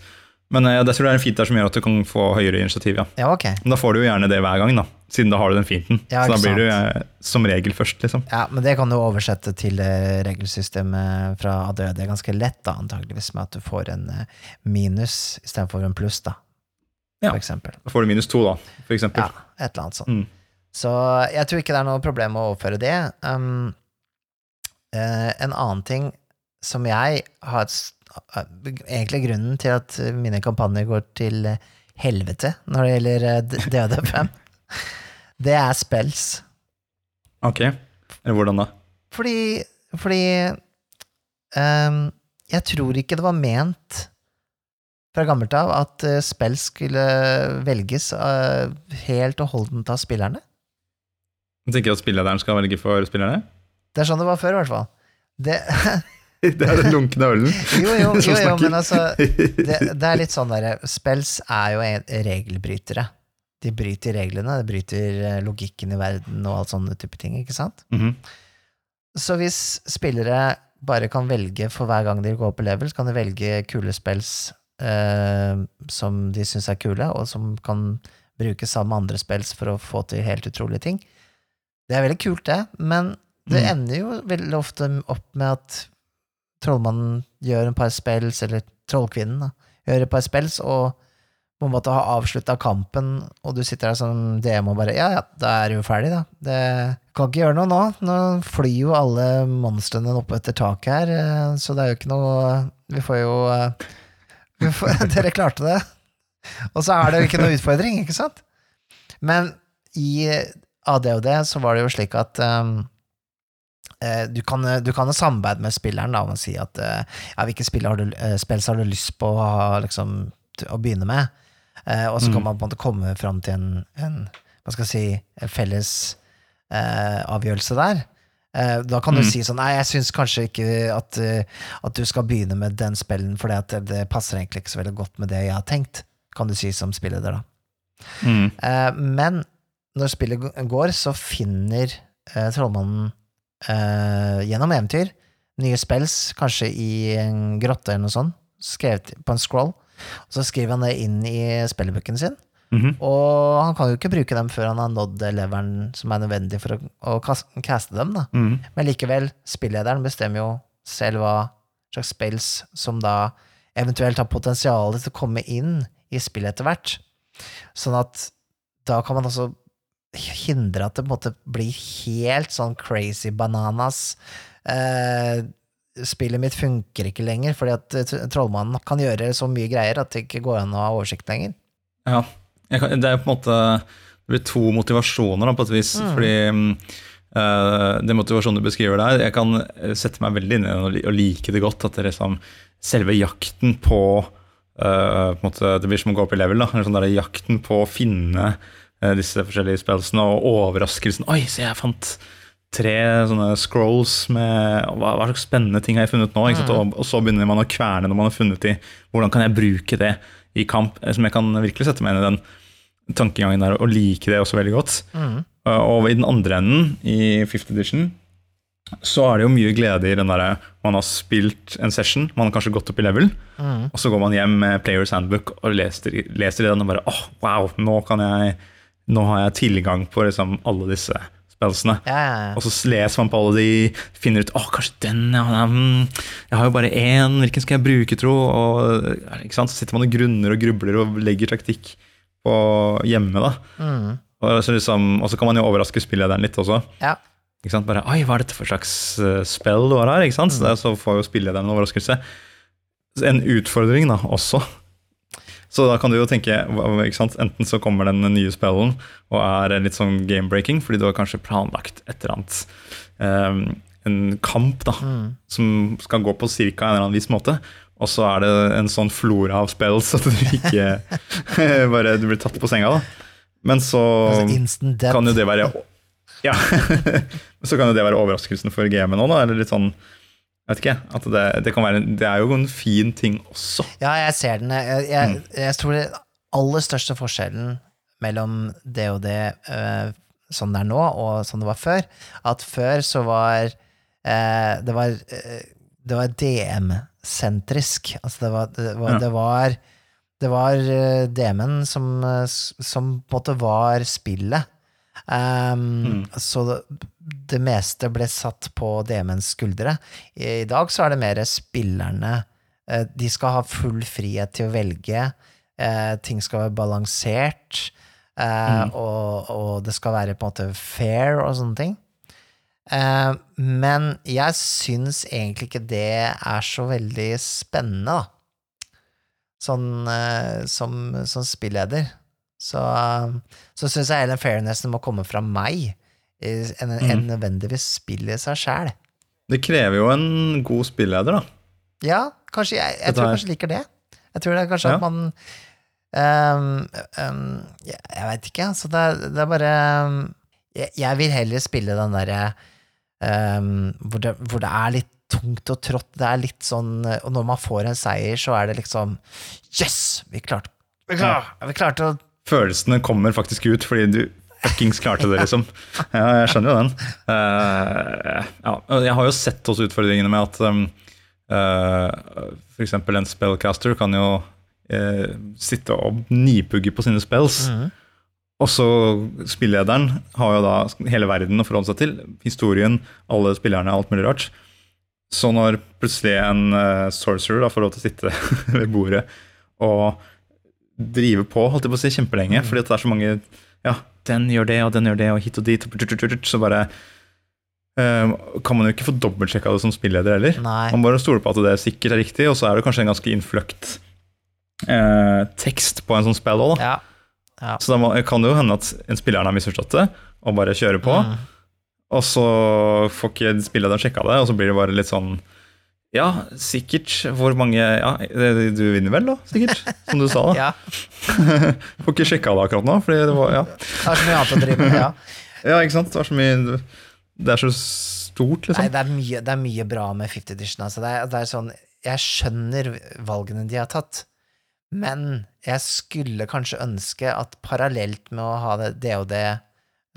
Men eh, jeg tror det er en fint der som gjør at du kan få høyere initiativ. ja. Ja, ok. Men da får du jo gjerne det hver gang, da. Siden da har du den finten. Ja, så da blir du eh, som regel først, liksom. Ja, men det kan du oversette til eh, regelsystemet fra ADØ. Det er ganske lett, da, antageligvis, med at du får en eh, minus istedenfor en pluss, da. Ja. For eksempel. Da får du minus to, da, for eksempel. Ja, et eller annet sånt. Mm. Så jeg tror ikke det er noe problem å overføre det. Um, eh, en annen ting som jeg har eh, Egentlig grunnen til at mine kampanjer går til eh, helvete når det gjelder eh, D- DD5, det er spells. Ok. Eller hvordan da? Fordi, fordi um, Jeg tror ikke det var ment fra gammelt av at spell spill skulle velges eh, helt og holdent av spillerne. Du tenker at spillederen skal velge for spillerne? Det er sånn det var før, i hvert fall. Det, Det er den lunkne ølen jo, jo, jo, jo, men altså det, det er litt sånn derre Spels er jo en- regelbrytere. De bryter reglene, de bryter eh, logikken i verden og alt sånne type ting, ikke sant? Mhm. Så hvis spillere bare kan velge for hver gang de går i level, så kan de velge kule spels eh, som de syns er kule, og som kan brukes sammen andre spels for å få til helt utrolige ting. Det er veldig kult, det, men det Mm. ender jo veldig ofte opp med at trollmannen gjør en par spells, eller trollkvinnen da, gjør et par spells, og på en måte har avslutta kampen, og du sitter der som DM og bare Ja, ja, da er du jo ferdig, da. Det kan ikke gjøre noe nå. Nå flyr jo alle monstrene opp etter taket her, eh, så det er jo ikke noe Vi får jo eh, vi får, Dere klarte det. Og så er det jo ikke noe utfordring, ikke sant? Men i det, så var det jo slik at um, du kan, du kan samarbeide med spilleren da, og si at eh, ja, hvilke spill har, du, eh, spill har du lyst på å, liksom, å begynne med? Eh, og så kan Mm. man på en måte komme fram til en, en hva skal jeg si, en felles eh, avgjørelse der. Eh, da kan du Mm. si sånn Nei, jeg syns kanskje ikke at, eh, at du skal begynne med den spillen, for det, det passer egentlig ikke så veldig godt med det jeg har tenkt, kan du si som spilleder, da. Mm. Eh, men når spillet går, så finner eh, trollmannen eh, gjennom eventyr nye spells, kanskje i en grotte eller noe sånt, skrevet på en scroll. Og så skriver han det inn i spilleboken sin, Mhm. og han kan jo ikke bruke dem før han har nådd leveren som er nødvendig for å, å caste dem, da. Mhm. Men likevel, spillederen bestemmer jo selv hva slags spills som da eventuelt har potensial til å komme inn i spillet etter hvert. Sånn at da kan man også hindre at det måte blir helt sånn crazy bananas. Eh, spillet mitt funker ikke lenger, fordi at eh, trollmannen kan gjøre så mye greier at det ikke går an å ha oversikt lenger. Ja. Kan, det er på en måte Det blir to motivasjoner, da, på et vis. Mm. Fordi uh, eh, den motivasjonen du beskriver der, jeg kan eh, sette meg veldig inn i den og like det godt. At det liksom selve jakten på uh, på måte, Det blir som å gå opp i level. da, sånn der, Jakten på å finne disse forskjellige spelsene, og overraskelsen. Oi, se, jeg fant tre sånne scrolls med hva, hva slags spennende ting har jeg funnet nå? Sant? Og, og så begynner man å kverne når man har funnet de. Hvordan kan jeg bruke det i kamp? Eh, Som jeg kan virkelig sette meg inn i den tankegangen der og like det også veldig godt. Mm. Uh, Og i den andre enden, i fifth edition, så er det jo mye glede i den derre Man har spilt en session, man har kanskje gått opp i level, Mm. og så går man hjem med Players Handbook og leser, leser den og bare åh, wow, nå kan jeg Nå har jeg tilgang på liksom alle disse spillsene. Ja, ja, ja. Og så leser man på alle de, finner ut åh, kanskje den, ja, mm, jeg har jo bare én, hvilken skal jeg bruke, tro? Og? Så sitter man og grunner og grubler og legger taktikk på hjemme. da. Mm. Og så, liksom, og så kan man jo overraske spillederen litt også. ja. Ikke sant? Bare, Oi, hva er dette for slags uh, spill du har her? Ikke sant? Så, det, så får jo spillederen en overraskelse. En utfordring da, også. Så da kan du jo tenke, enten så kommer den nye spillen og er litt sånn game-breaking, fordi du har kanskje planlagt et eller annet um, En kamp da, Mm. som skal gå på cirka en eller annen vis måte. Og så er det en sånn flora av spills at du ikke bare du blir tatt på senga. da. Men så Altså kan jo det være Ja. Så kan jo det være overraskelsen for gamet nå, da. Eller litt sånn vet ikke. At det, det, kan være, det er jo en fin ting også. Ja, jeg ser den. Jeg, jeg, jeg tror det aller største forskjellen mellom det og det uh, sånn det er nå, og sånn det var før, at før så var uh, det var, uh, det var DM-sentrisk. Altså det var, det var, Ja. det var, det var DM-en som, som på en måte var spillet. Um, Mm. Så det, meste ble satt på DM-ens skuldre. I, I dag så er det mer spillerne eh, De skal ha full frihet til å velge. eh, ting skal være balansert. eh, Mm. og, og det skal være på en måte fair og sånne ting. Men jeg syns egentlig ikke det er så veldig spennende, da. Sånn som, som spilleder. Så, så syns jeg hele fairnessen må komme fra meg, enn en enn nødvendigvis spillet seg sjæl. Det krever jo en god spilleder, da. Ja, kanskje jeg, jeg tror jeg kanskje liker det. Jeg tror det er kanskje Ja. at man um, um, jeg, jeg veit ikke, altså. Det, er- det er bare um, jeg, jeg vil heller spille den derre ehm, hvor, det, hvor det er litt tungt og trått. Det er litt sånn Og når man får en seier, så er det liksom Yes! Vi klarte Vi klarte, vi klarte å Følelsene kommer faktisk ut fordi du fuckings klarte det, liksom. Ja, jeg skjønner jo den. Uh, ja, jeg har jo sett også utfordringene med at um, uh, f.eks. en spellcaster kan jo uh, sitte og nipugge på sine spells. Mhm. Og så spillederen har jo da hele verden å forholde seg til. Historien, alle spillerne, alt mulig rart. Så når plutselig en uh, sorcerer da får lov til å sitte ved bordet og drive på holdt jeg på å si, kjempelenge, fordi at det er så mange Ja, den gjør det, og den gjør det, og hit og dit, så bare eh, kan man jo ikke få dobbeltsjekka det som spilleder heller. Nei. Man bare stoler på at det sikkert er riktig, og så er det kanskje en ganske innfløkt eh, tekst på en sånn spill òg. Ja. Ja. Så da kan det jo hende at en spilleren har misforstått det, og bare kjører på. Mm. Og så får ikke spillederen sjekka det, og så blir det bare litt sånn Ja, sikkert. Hvor mange Ja, du vinner vel, da? Sikkert. Som du sa. da Ja, Får ikke sjekka det akkurat nå, fordi det var Ja, det er så mye annet å drive med. Ja. ja ikke sant. Det er så mye Det er så stort, Nei, liksom. det er mye, det er mye bra med 50 Edition. Altså. Det, er, det er sånn Jeg skjønner valgene de har tatt, men jeg skulle kanskje ønske at parallelt med å ha det DOD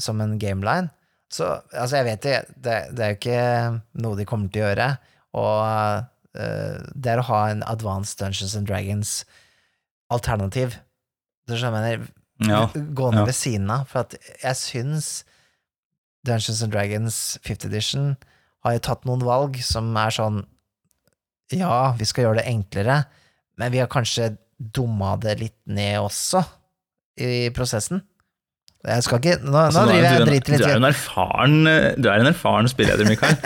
som en gameline Så altså, jeg vet det, det, det er jo ikke noe de kommer til å gjøre. Og eh, det å ha en Advanced Dungeons and Dragons-alternativ. Du skjønner? Ja. gå ned ja. ved siden av. For at jeg syns Dungeons and Dragons 5th edition har jo tatt noen valg som er sånn Ja, vi skal gjøre det enklere, men vi har kanskje dumma det litt ned også i prosessen. Jeg skal ikke Nå, Altså, nå er driver jeg og du, litt. du er en erfaren Du er en erfaren spilleder, Mikael.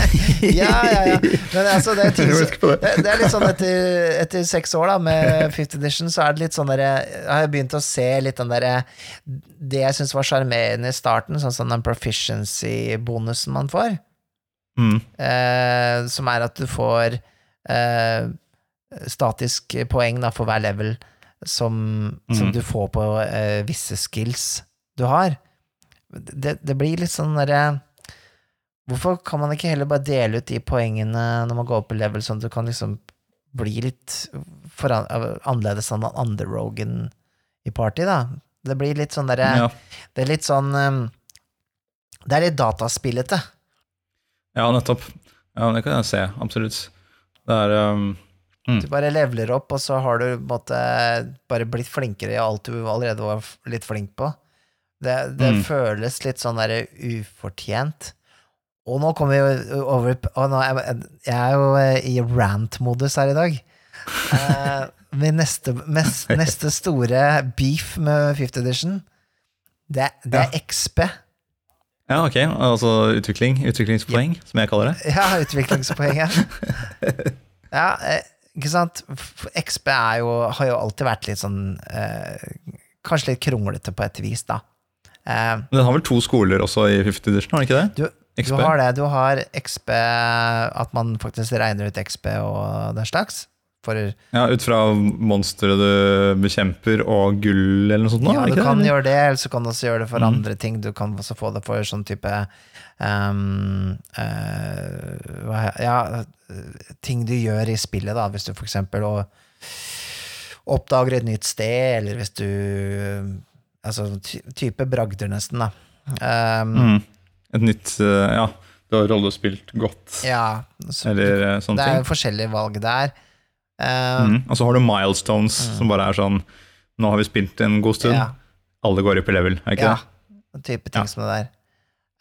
Ja, ja, ja. Men altså, det er ting Jeg som det. det, er litt sånn etter, etter seks år da med Fifth Edition, så er det litt sånn der, Jeg har begynt å se litt den derre Det jeg syns var sjarmerende i starten, sånn som den proficiency-bonusen man får, Mm. eh, som er at du får eh, statisk poeng da, for hver level som, som Mhm. du får på eh, visse skills du har. Det, det blir litt sånn derre Hvorfor kan man ikke heller bare dele ut de poengene når man går opp i level, sånn at du kan liksom bli litt foran, annerledes enn den andre Rogan i party, da? Det blir litt sånn derre Ja. Det er litt sånn um, Det er litt dataspillete. ja, nettopp. Ja, det kan jeg se. Absolutt. Det er um, Du bare leveler opp, og så har du måte bare blitt flinkere i alt du allerede var litt flink på. Det, det Mm. føles litt sånn derre ufortjent. Og nå kommer vi over nå jeg, jeg er jo eh, i rant-modus her i dag. Uh, min neste, mest, neste store beef med Fifth Edition, det, det er XP. Ja, ok. Altså utvikling. Utviklingspoeng, som jeg kaller det. Ja, utviklingspoeng, ja, eh, ikke sant? XP jo, har jo alltid vært litt sånn eh, Kanskje litt kronglete på et vis, da. Eh, Men Den har vel to skoler også i 50 edition, har den ikke det? du, du har det. Du har XP At man faktisk regner ut XP og den slags. For Ja, Ut fra monsteret du bekjemper og gull eller noe sånt? nå, ja, du kan det? gjøre det, eller så kan du også gjøre det for mm. andre ting. Du kan også få det for sånn type um, uh, Ja, ting du gjør i spillet, da, hvis du for eksempel oppdager et nytt sted, eller hvis du Altså ty type bragder, nesten, da. Um, Mm. Et nytt eh, Ja, du har rollespilt godt, Ja, så eller eh, sånne det er jo forskjellige valg der. Ehm, Mm. Og så har du milestones, som bare er sånn Nå har vi spilt en god stund, ja. alle går opp i level, er ikke Ja, det? type ting Ja. som det der.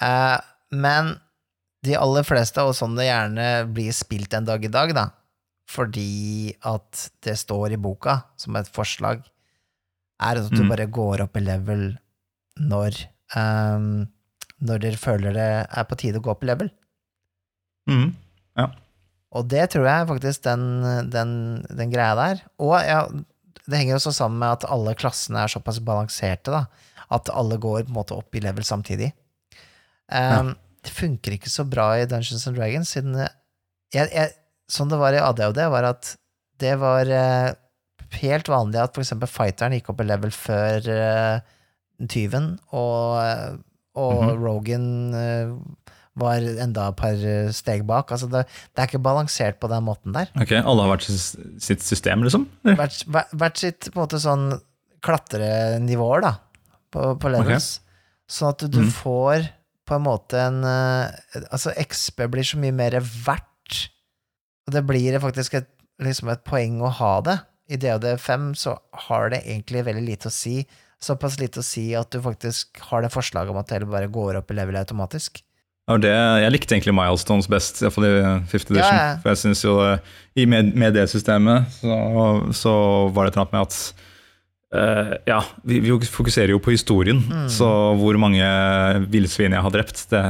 Uh, men de aller fleste, og sånn det gjerne blir spilt en dag i dag, da, fordi at det står i boka som et forslag, er at du Mm. bare går opp i level når um, når dere føler det er på tide å gå opp i level. Mm. Og det tror jeg faktisk den, den, den greia der. Og ja, det henger også sammen med at alle klassene er såpass balanserte, da. At alle går på en måte opp i level samtidig. Um, Det funker ikke så bra i Dungeons and Dragons, siden jeg, jeg, Sånn det var i ADHD, var at det var eh, helt vanlig at eksempel fighteren gikk opp i level før uh, tyven, og, og mm -hmm. Rogan uh, var enda et par steg bak. Altså det, det er ikke balansert på den måten der. Ok, Alle har hvert sitt system, liksom? Hvert, hvert sitt på en måte sånn klatrenivåer, da, på, på levels. Sånn at du mm. får på en måte en eh, Altså, XB blir så mye mer verdt. Og det blir faktisk et, liksom et poeng å ha det. I DOD5 så har det egentlig veldig lite å si. Såpass lite å si at du faktisk har det forslaget om at det bare går opp i level automatisk. Ja, det, jeg likte egentlig Milestones best, iallfall i 50 edition. Ja, ja. For jeg synes jo eh, i med, med det systemet så, så var det et eller annet med at uh, Ja, vi, vi fokuserer jo på historien, Mm. så hvor mange villsvin jeg har drept, det,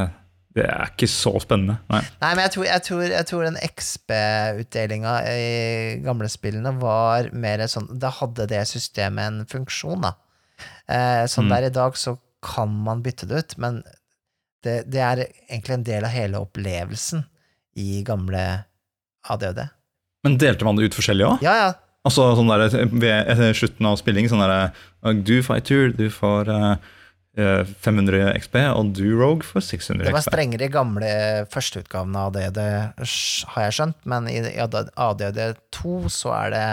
det er ikke så spennende. Nei. Nei, men jeg tror, jeg tror, jeg tror den XP-utdelinga i gamle spillene var mer sånn Da hadde det systemet en funksjon, da. Eh, sånn Mm. der i dag så kan man bytte det ut, men det, det er egentlig en del av hele opplevelsen i gamle ADHD. Men delte man det ut forskjellig òg? Ja, ja. Altså sånn der, ved slutten av spilling, sånn der Du fighter, du får eh, eh, 500 XP, og du Rogue for 600 XP. Det var strengere i gamle førsteutgaven av ADD, har jeg skjønt, men i ADD2 så er det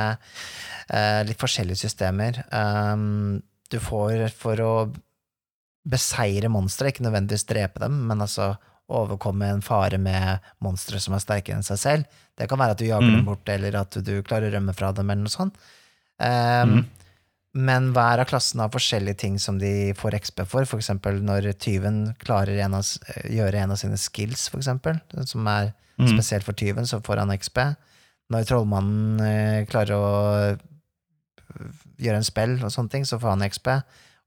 eh, litt forskjellige systemer. Um, du får for å beseire monstre, ikke nødvendigvis drepe dem, men altså overkomme en fare med monstre som er sterkere enn seg selv. Det kan være at du jager mm. dem bort, eller at du klarer å rømme fra dem, eller noe sånt. Um, Mhm. Men hver av klassene har forskjellige ting som de får XP for. Eksempel når tyven klarer en av, gjøre en av sine skills, for eksempel, som er Mhm. spesielt for tyven, så får han XP. Når trollmannen eh, klarer å øh, gjøre en spill og sånne ting, så får han XP.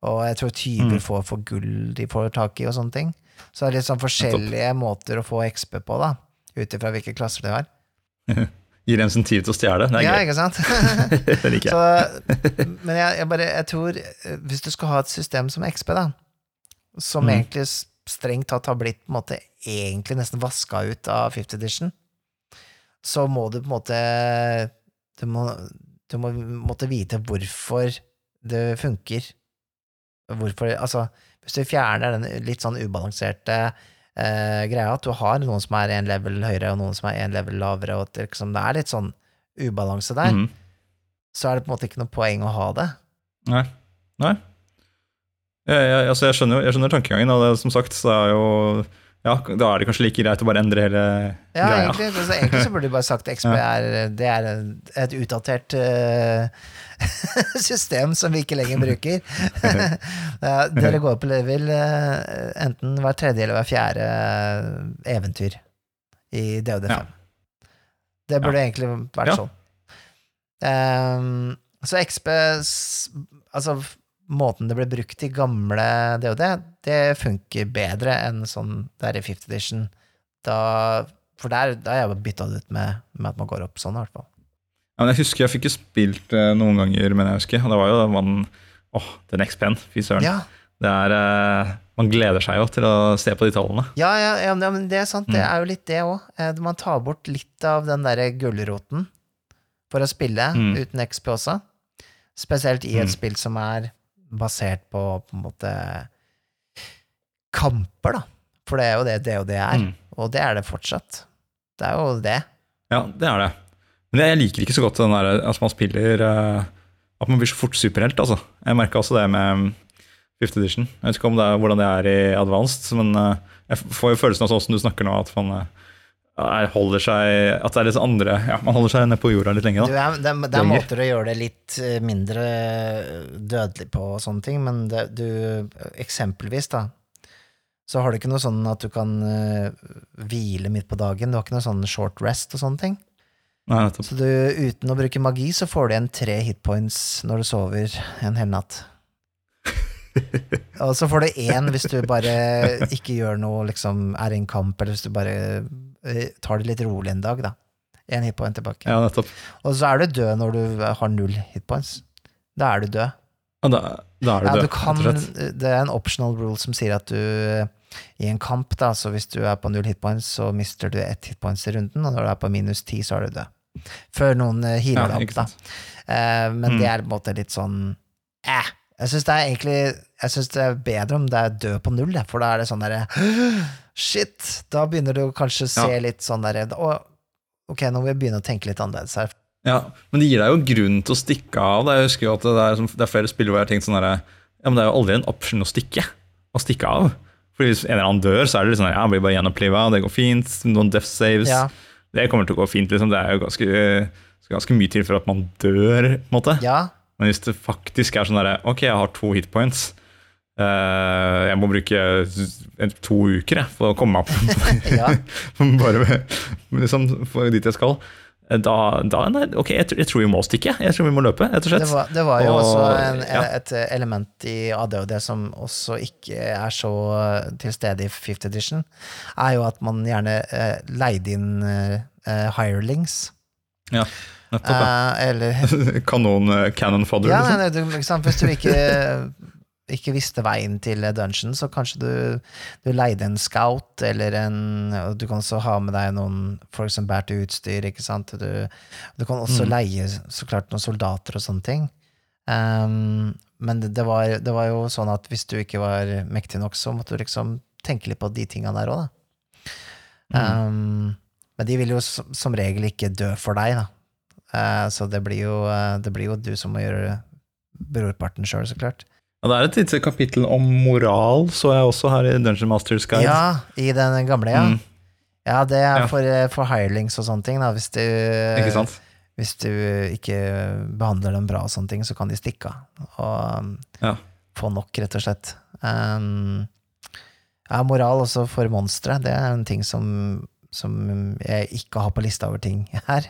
Og jeg tror tyver mm. får for gull de får tak i og sånne ting. Så det er litt sånn forskjellige måter å få XP på, da. Ut ifra hvilke klasser de har. Gir insentiv til å stjele. Det er Ja, gøy. ikke sant? det liker jeg. Så, men jeg, jeg bare jeg tror eh, Hvis du skal ha et system som XP, da, som Mm. egentlig strengt tatt har blitt på en måte egentlig nesten vaska ut av 50 edition, så må du på en måte Du må, du må måtte vite hvorfor det funker. Hvorfor Altså, hvis du fjerner den litt sånn ubalanserte eh, greia, at du har noen som er en level høyere, og noen som er en level lavere, og at liksom, det er litt sånn ubalanse der, mm. så er det på en måte ikke noe poeng å ha det. Nei. Nei. Jeg, jeg, altså jeg, skjønner, jeg skjønner tankegangen, og det, som sagt, så er jo Ja, da er det kanskje like greit å bare endre hele Ja, greia. egentlig, så egentlig så burde du bare sagt XP er, det er et utdatert eh, system som vi ikke lenger bruker. Ja, Dere går på level eh, enten hver tredje eller hver fjerde eh, eventyr i DOD5. Ja. Det burde Ja. egentlig vært sånn. Um, så XP Altså, måten det ble brukt i gamle DOD, det funker bedre enn sånn der i fifth edition. Da, for der, da har jeg bytta det ut med, med at man går opp sånn, i hvert fall. Ja, men jeg husker jeg fikk jo spilt eh, noen ganger, men jeg husker, og det var jo man Åh, den Next Pen. fy søren. Ja, Det er eh, Man gleder seg jo til å se på de tallene. ja, ja, ja men det er sant. Det Mm. er jo litt det òg. Man tar bort litt av den derre gulroten for å spille Mm. uten XP også. Spesielt i et Mm. spill som er basert på på en måte kamper, da. For det er jo det det og det er. Mm. Og det er det fortsatt. Det er jo det. Ja, det er det. Men jeg liker ikke så godt den der at man spiller eh, At man blir så fort superhelt, altså. Jeg merka også det med Fifth Edition. Jeg vet ikke om det er, hvordan det er i Advanced, men eh, jeg får jo følelsen av sånn som du snakker nå, at man eh, er- holder seg At det er litt andre Ja, man holder seg nede på jorda litt lenge, da. det, er- det er måter å gjøre det litt mindre dødelig på og sånne ting, men det, du Eksempelvis, da, så har du ikke noe sånn at du kan hvile midt på dagen. Du har ikke noe sånn short rest og sånne ting. Nei. Så du, uten å bruke magi, så får du igjen tre hitpoints når du sover en hel natt. og så får du én hvis du bare ikke gjør noe, liksom er i en kamp, eller hvis du bare eh, tar det litt rolig en dag, da. Én hitpoint tilbake. Ja. Og så er du død når du har null hitpoints. Da er du død. Ja, da, da er du ja, død, rett og slett. det er en optional rule som sier at du i en kamp, da, så hvis du er på null hitpoints, så mister du ett hitpoints i runden, og når du er på minus ti, så er du død. Før noen eh, Ja, deg opp, da. Eh, men Mm. det er på en måte litt sånn eh. Jeg syns det er egentlig Jeg synes det er bedre om det er død på null, for da er det sånn derre Shit! Da begynner du kanskje å se Ja. litt sånn derre ok, nå må vi begynne å tenke litt annerledes her. Ja, men det gir deg jo grunn til å stikke av. Jeg husker jo at det er, som- det er flere spill hvor jeg har tenkt sånn herre Ja, men det er jo aldri en option å stikke. Å stikke av. Fordi hvis en eller annen dør, så er det sånn ja, han blir bare gjenoppliva, det går fint. Noen death saves. Ja, Det kommer til å gå fint, liksom. Det er jo ganske, ganske mye til for at man dør, på en måte. ja, Men hvis det faktisk er sånn derre Ok, jeg har to hitpoints. Uh, jeg må bruke to uker jeg, for å komme meg opp. ja. Bare liksom, for dit jeg skal. Eh, Da, da nei, ok, jeg, tror- jeg tror vi må stikke. Jeg tror vi må løpe, rett og Det slett. var, det var jo Og- også en, ja. et element i ADHD som også ikke er så til stede i Fifth Edition, er jo at man gjerne eh, leide inn eh, hirelings. Ja, nettopp. Ja. Eh, eller Kanon, eh, cannon fodder, Ja, liksom. nei, nei, du, sant? Hvis du ikke ikke visste veien til dungeon, så kanskje du, du leide en scout, eller en Du kan også ha med deg noen folk som bærte utstyr, ikke sant. Du, du kan også Mm. leie så klart noen soldater og sånne ting. Um, men det, det, var, det var jo sånn at hvis du ikke var mektig nok, så måtte du liksom tenke litt på de tinga der òg, da. Um, men de vil jo som, som regel ikke dø for deg, da. Uh, så det blir, jo, eh, det blir jo du som må gjøre brorparten sjøl, så klart. Og det er et lite kapittel om moral, så jeg også her i Dungeon Masters Guide. Ja, i den gamle, ja. Mm, Ja, det er Ja. for, eh, for hirelings og sånne ting, da. Hvis du, ikke sant? hvis du ikke behandler dem bra og sånne ting, så kan de stikke av. Og um, Ja. få nok, rett og slett. Um, ja, moral også for monstre, det er en ting som, som jeg ikke har på lista over ting her.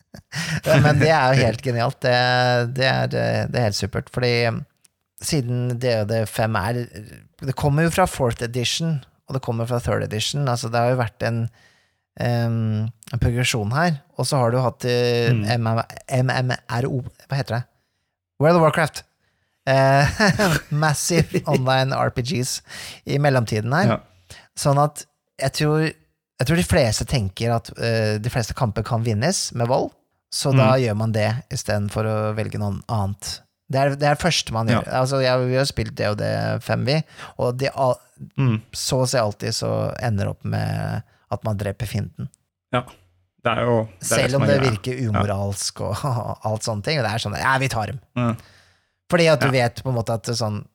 Men det er jo helt genialt. Det, det, er, det er helt supert. Fordi um, siden DOD5 er Det kommer jo fra fourth edition, og det kommer fra third edition. Altså det har jo vært en, um, en progresjon her. Og så har du hatt uh, Mm. MM MMRO Hva heter det? World of Warcraft. Eh, massive online RPGs i mellomtiden her. Ja. Sånn at jeg tror, jeg tror de fleste tenker at uh, de fleste kamper kan vinnes med vold, så da Mm. gjør man det istedenfor å velge noe annet. Det er det er første man Ja. gjør. Altså, jeg, vi har spilt det og det 5, vi, og de, al- Mm. så å si alltid så ender opp med at man dreper fienden. ja. Det er jo det er Selv om det virker umoralsk og alt sånne ting. Det er sånn Ja, vi tar dem. Mm. Fordi at du Ja. vet på en måte at sånn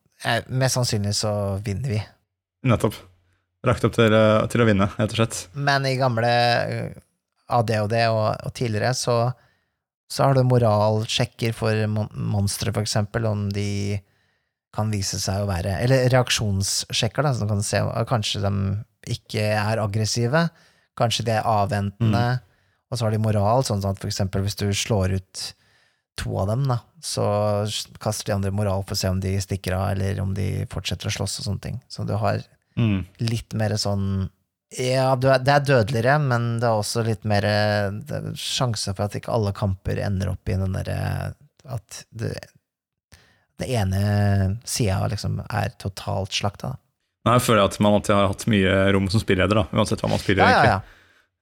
Mest sannsynlig så vinner vi. Nettopp. Lagt opp til, eh, til å vinne, rett og slett. Men i gamle eh, ADHD og, og tidligere så, så har du moralsjekker for monstre, for eksempel, om de kan vise seg å være Eller reaksjonssjekker, da, så du kan se kanskje de ikke er aggressive, kanskje de er avventende, og så har de moral, sånn at for eksempel hvis du slår ut to av dem, da, så kaster de andre moral for å se om de stikker av, eller om de fortsetter å slåss og sånne ting. Så du har Mm. litt mer sånn Ja, det er dødeligere, men det er også litt mer er sjanse for at ikke alle kamper ender opp i den derre At det, det ene sida liksom er totalt slakta. Nei, Jeg føler at man alltid har hatt mye rom som spilleder, da, uansett hva man spiller. Ja, ja, ja.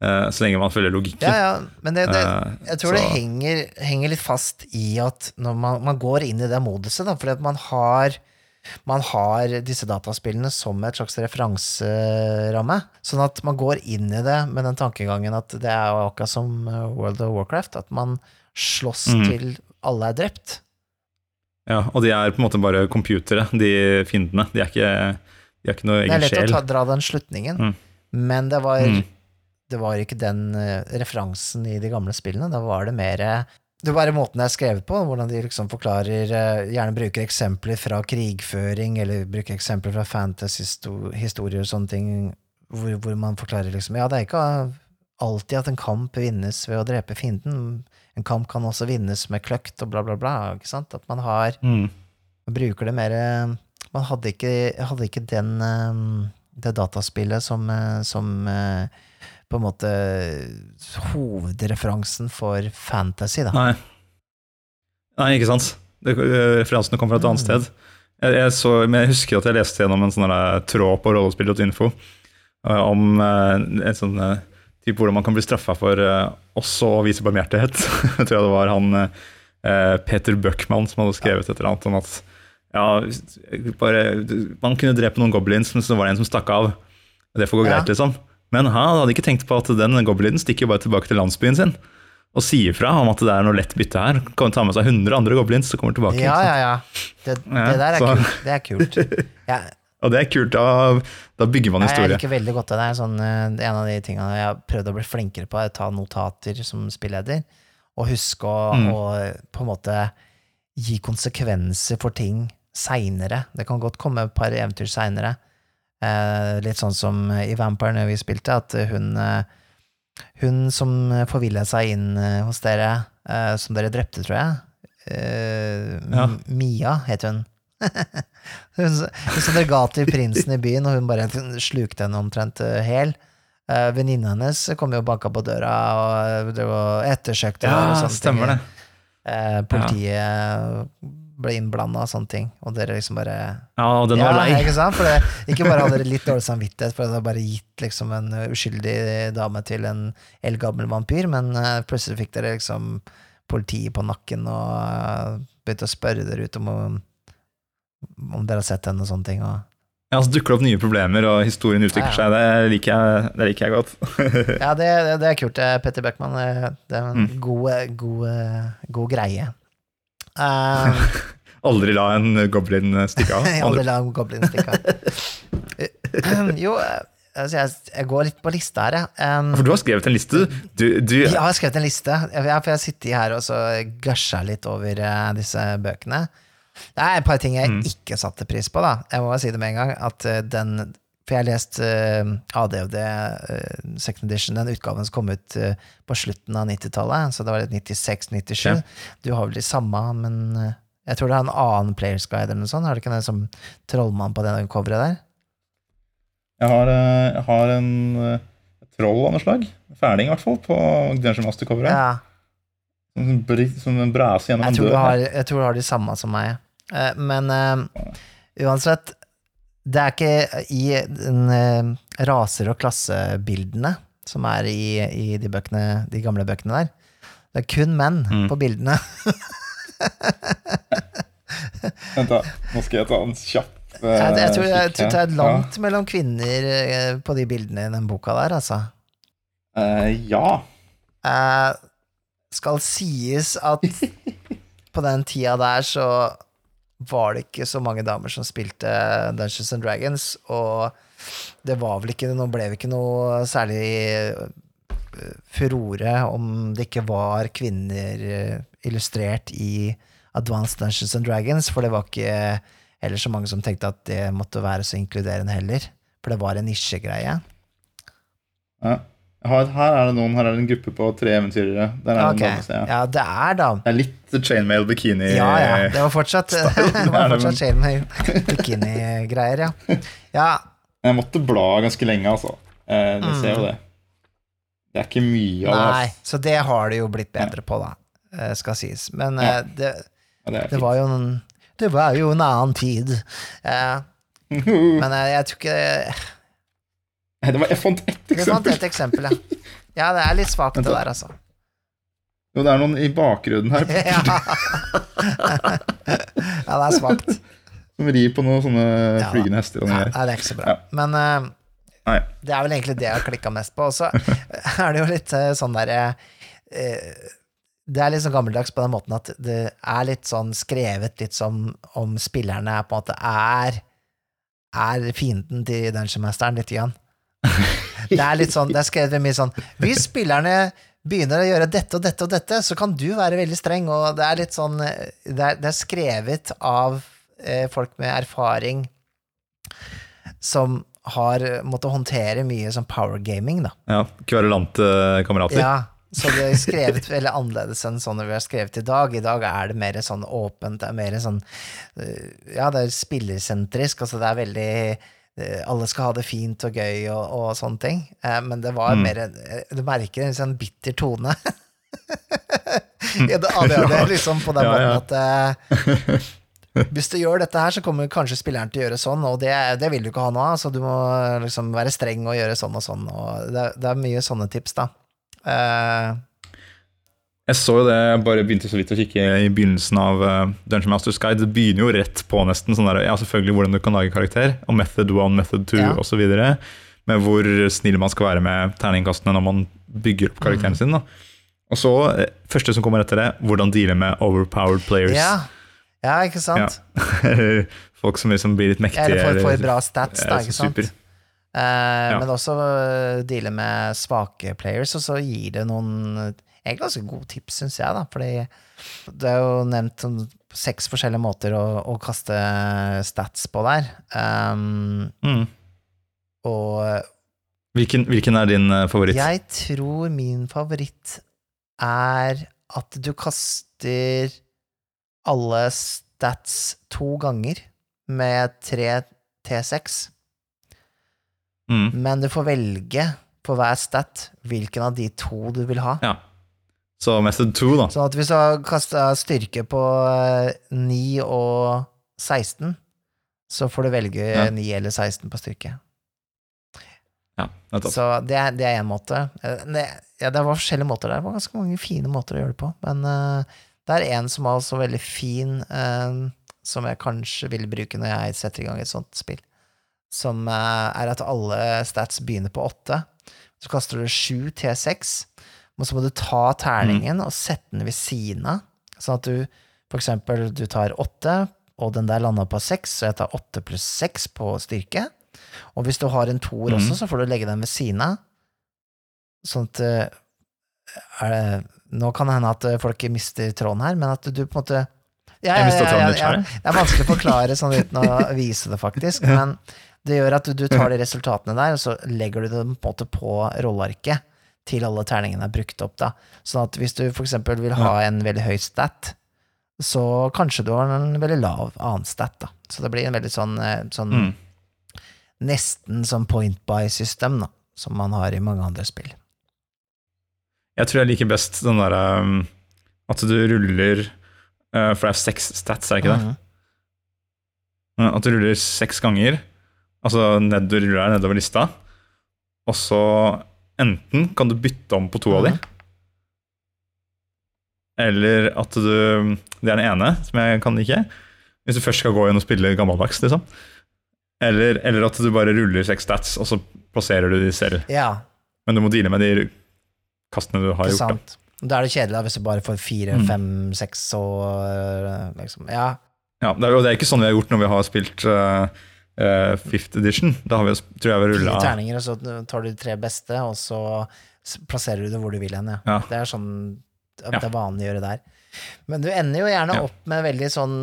Eh, Så lenge man følger logikken. ja, ja. Men det, det, Eh, jeg tror det henger, henger litt fast i at når man, man går inn i det moduset, da, fordi at man har man har disse dataspillene som et slags referanseramme. Sånn at man går inn i det med den tankegangen at det er jo akkurat som World of Warcraft, at man slåss Mm. til alle er drept. Ja, og de er på en måte bare computere, de fiendene. De er ikke, de er ikke noe Det er lett lett å ta, dra den slutningen, Mm. men det var, Mm. det var ikke den eh, referansen i de gamle spillene. Da var det mer Det er bare måten det er skrevet på, hvordan de liksom forklarer eh, Gjerne bruker eksempler fra krigføring, eller bruker eksempler fra fantasy-historier og sånne ting, hvor, hvor man forklarer liksom Ja, det er ikke alltid at en kamp vinnes ved å drepe fienden. En kamp kan også vinnes med kløkt og bla, bla, bla. Ikke sant? At man har Mm. man bruker det mer eh, Man hadde ikke, hadde ikke den eh, det dataspillet som, som på en måte hovedreferansen for fantasy, da. Nei. Nei, ikke sant. Det, referansene kom fra et annet Mm. sted. Jeg, jeg, så, men jeg husker at jeg leste gjennom en sånn tråd på rollespill.info eh, om eh, en sånn typ hvordan man kan bli straffa for eh, også å vise barmhjertighet. jeg tror det var han eh, Peter Buckman som hadde skrevet et eller annet om at ja, bare, man kunne drepe noen goblins, men så var det en som stakk av. Det får gå greit, liksom. Men han hadde ikke tenkt på at den goblinen stikker bare tilbake til landsbyen sin og sier fra om at det er noe lett bytte her. Kan ta med seg 100 andre goblins som kommer tilbake. Ja, ja, ja. Det, det der er så- kult. Det er kult. Ja, Og det er kult. Da, da bygger man historie. jeg liker veldig godt det. Det er sånn, eh, en av de tingene jeg har prøvd å bli flinkere på, er å ta notater som spilleder, og huske å, Mm. og på en måte gi konsekvenser for ting seinere. Det kan godt komme et par eventyr seinere. Eh, litt sånn som i Vampire når vi spilte, at hun eh, Hun som forvilla seg inn eh, hos dere, som dere drepte, tror jeg. Eh, Ja. Mia het hun. hun, som dere ga til prinsen i byen, og hun bare slukte henne omtrent hel. Venninna hennes kom jo og banka på døra og, og ettersøkte og Ja, sånne stemmer det. ting. Eh, politiet ble innblanda og sånne ting, og dere liksom bare Ja, og den ja, var lei. Ikke sant? For det, ikke bare hadde dere litt dårlig samvittighet for at dere bare gitt liksom en uskyldig dame til en eldgammel vampyr, men uh, plutselig fikk dere liksom politiet på nakken og uh, begynte å spørre dere ut om, om dere har sett henne og sånne ting. Og, Ja, så dukker det opp nye problemer, og historien utvikler Ja, seg. Det liker jeg, det liker jeg godt. ja, det, det, er kult, Petter Bøckmann, Det, det er en Mm. god, god, god greie. Um, Aldri la en goblin stikke av. Aldri la en goblin stikke av. jo, altså jeg, jeg går litt på lista her, jeg. Um, For du har skrevet en liste. Du, du, jeg har skrevet en liste, jeg, for jeg har sittet her og så gusha litt over uh, disse bøkene. Det er et par ting jeg Mm. ikke satte pris på, da. Jeg må bare si det med en gang. At eh, den For jeg har lest uh, ADHD uh, second edition, den utgaven som kom ut uh, på slutten av 90-tallet, så det var litt 96-97. Ja. Du har vel de samme, men uh, jeg tror det har en annen Players Guide eller noe sånt. Har du ikke en som trollmann på det coveret der? jeg, har, eh, jeg har en eh, troll av noe slag. Ferding, i hvert fall, på Dungeon Master-coveret. Ja. Som, som en brase gjennom Jeg en tror, dør. har, jeg tror du har de samme som meg. Eh, Men eh, uansett, det er ikke i den, eh, raser- og klassebildene som er i, i de, bøkene, de gamle bøkene der. Det er kun menn Mm. på bildene. Vent da, nå skal jeg ta en kjapp uh, Jeg, jeg, tror, jeg, tror det er langt mellom kvinner eh, på de bildene i den boka der, altså. Ja. Eh, ja. Eh, skal sies at på den tida der så var det ikke så mange damer som spilte Dungeons and Dragons, og det var vel ikke Nå ble det ikke noe særlig eh, furore om det ikke var kvinner eh, illustrert i Advanced Dungeons and Dragons, for det var ikke heller så mange som tenkte at det måtte være så inkluderende heller, for det var en nisjegreie. ja. Her er det noen, her er det en gruppe på tre eventyrere. Der er det Ok, en dame, ser. Ja, det er da Det er litt chainmail bikini. Ja, ja. Det var fortsatt, det var fortsatt chainmail bikini-greier, ja. Ja, Jeg måtte bla ganske lenge, altså. Eh, du ser jo det. Det er ikke mye av det. Mm. nei, ass. så det har det jo blitt bedre på, da, eh, skal sies. Men Ja. eh, det, det det var jo en Det var jo en annen tid. Eh. Men jeg, jeg tror ikke Nei, det var, jeg fant ett Vi fant eksempel. et eksempel, ja. Ja, det er litt svakt, det der, altså. Jo, det er noen i bakgrunnen her Ja, ja det er svakt. som rir på noen sånne Ja. flygende hester og noe greier. det er ikke så bra. Ja. Men uh, Nei. det er vel egentlig det jeg har klikka mest på. Og så er det jo litt uh, sånn derre uh, Det er litt sånn gammeldags på den måten at det er litt sånn skrevet litt som om spillerne på en måte er er fienden til Dungeon Masteren lite grann. Det er litt sånn, det er skrevet mye sånn Hvis spillerne begynner å gjøre dette og dette og dette, så kan du være veldig streng, og det er litt sånn eh, Det er, det er skrevet av eh, folk med erfaring som har måttet håndtere mye sånn power gaming, da. Ja, Kverulante kamerater. Ja, så det er skrevet veldig annerledes enn sånn vi har skrevet i dag. I dag er det mer sånn åpent, det er mer sånn eh, Ja, det er spillersentrisk, altså det er veldig eh, alle skal ha det fint og gøy og, og sånne ting. Eh, Men det var Mm. mer eh, Du merker en sånn bitter tone. ja, det, ja, det er liksom på den Ja, ja. måten at eh, hvis du gjør dette her, så kommer kanskje spilleren til å gjøre sånn, og det, det vil du ikke ha nå, så du må liksom være streng og gjøre sånn og sånn. Og det, det er mye sånne tips, da. Eh, Jeg så jo det, jeg bare begynte så vidt å kikke i begynnelsen av uh, Dungeon Masters Guide. Det begynner jo rett på nesten sånn der, ja selvfølgelig hvordan du kan lage karakter, og method one, method two Ja. videre Med hvor snill man skal være med terningkastene når man bygger opp Mm. karakteren sin. da. Og så, eh, første som kommer etter det, hvordan deale med overpowered players. ja. ja, ikke sant? Folk som liksom blir litt mektige. Eller får, får bra stats, da, ikke sant? super. ja. Men også uh, deale med svake players, og så gir det noen egentlig ganske gode tips, syns jeg, da. Fordi det er jo nevnt sånn seks forskjellige måter å, å kaste stats på der. Um, Mm. og Hvilken, hvilken er din eh, favoritt? jeg tror min favoritt er at du kaster alle stats to ganger med tre T6. Mm. Men du får velge på hver stat hvilken av de to du vil ha. Ja. Så method 2, da. Sånn at hvis du har kasta styrke på eh, 9 og 16, så får du velge Ja. 9 eller 16 på styrke. Ja, nettopp. Så det er, det er én måte. Eh, Det, ja, det var forskjellige måter der. Det var ganske mange fine måter å gjøre det på. Men uh, det er en som er også veldig fin, uh, som jeg kanskje vil bruke når jeg setter i gang et sånt spill. Som eh, er at alle stats begynner på 8. Så kaster du 7 T6, og så må du ta terningen og sette den ved siden av. Sånn at du for eksempel du tar åtte, og den der landa på seks, så jeg tar åtte pluss seks på styrke. Og hvis du har en toer Mhm. også, så får du legge den ved siden av. Sånn at eh, det, Nå kan det hende at eh, folk mister tråden her, men at du på en måte ja, ja, litt ja. Det er vanskelig å forklare sånn uten å vise det, faktisk. Men det gjør at du, tar de resultatene der, og så legger du dem på på rollearket til alle terningene er brukt opp. da. Sånn at hvis du eksempel vil ha en veldig høy stat, så kanskje du har en veldig lav annen stat. da. Så det blir en veldig sånn, eh, sånn Mm. nesten som point by-system, da, som man har i mange andre spill. Jeg tror jeg liker best den derre um, at du ruller uh, For det er seks stats, er det ikke det? Mm. At du ruller seks ganger, altså nedover, nedover lista, og så enten kan du bytte om på to av de, eller at du Det er den ene, som jeg kan like. Hvis du først skal gå inn og spille gammeldags, liksom. Eller, eller at du bare ruller seks stats, og så plasserer du de selv. Ja, Men du må deale med de kastene du har gjort. Da. Da er det kjedelig da, hvis du bare får fire, Mm. fem, seks og øh, liksom Ja. Ja, det er, og det er ikke sånn vi har gjort når vi har spilt uh, uh, Fifth Edition. Da har vi, tror jeg vi Fire rulla terninger, og så tar du de tre beste, og så plasserer du det hvor du vil hen. Ja. Ja. Det er sånn det er vanlig å gjøre der. Men du ender jo gjerne opp med veldig sånn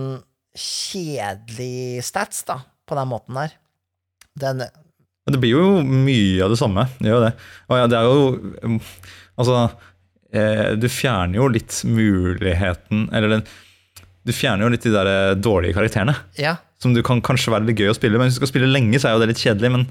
kjedelig stats, da, på den måten der. Den det blir jo mye av det samme. Det gjør det. Og ja, det er jo um, Altså, eh, du fjerner jo litt muligheten Eller den, du fjerner jo litt de der eh, dårlige karakterene. Ja. Som du kan kanskje være litt gøy å spille, men hvis du skal spille lenge, så er jo det litt kjedelig. Men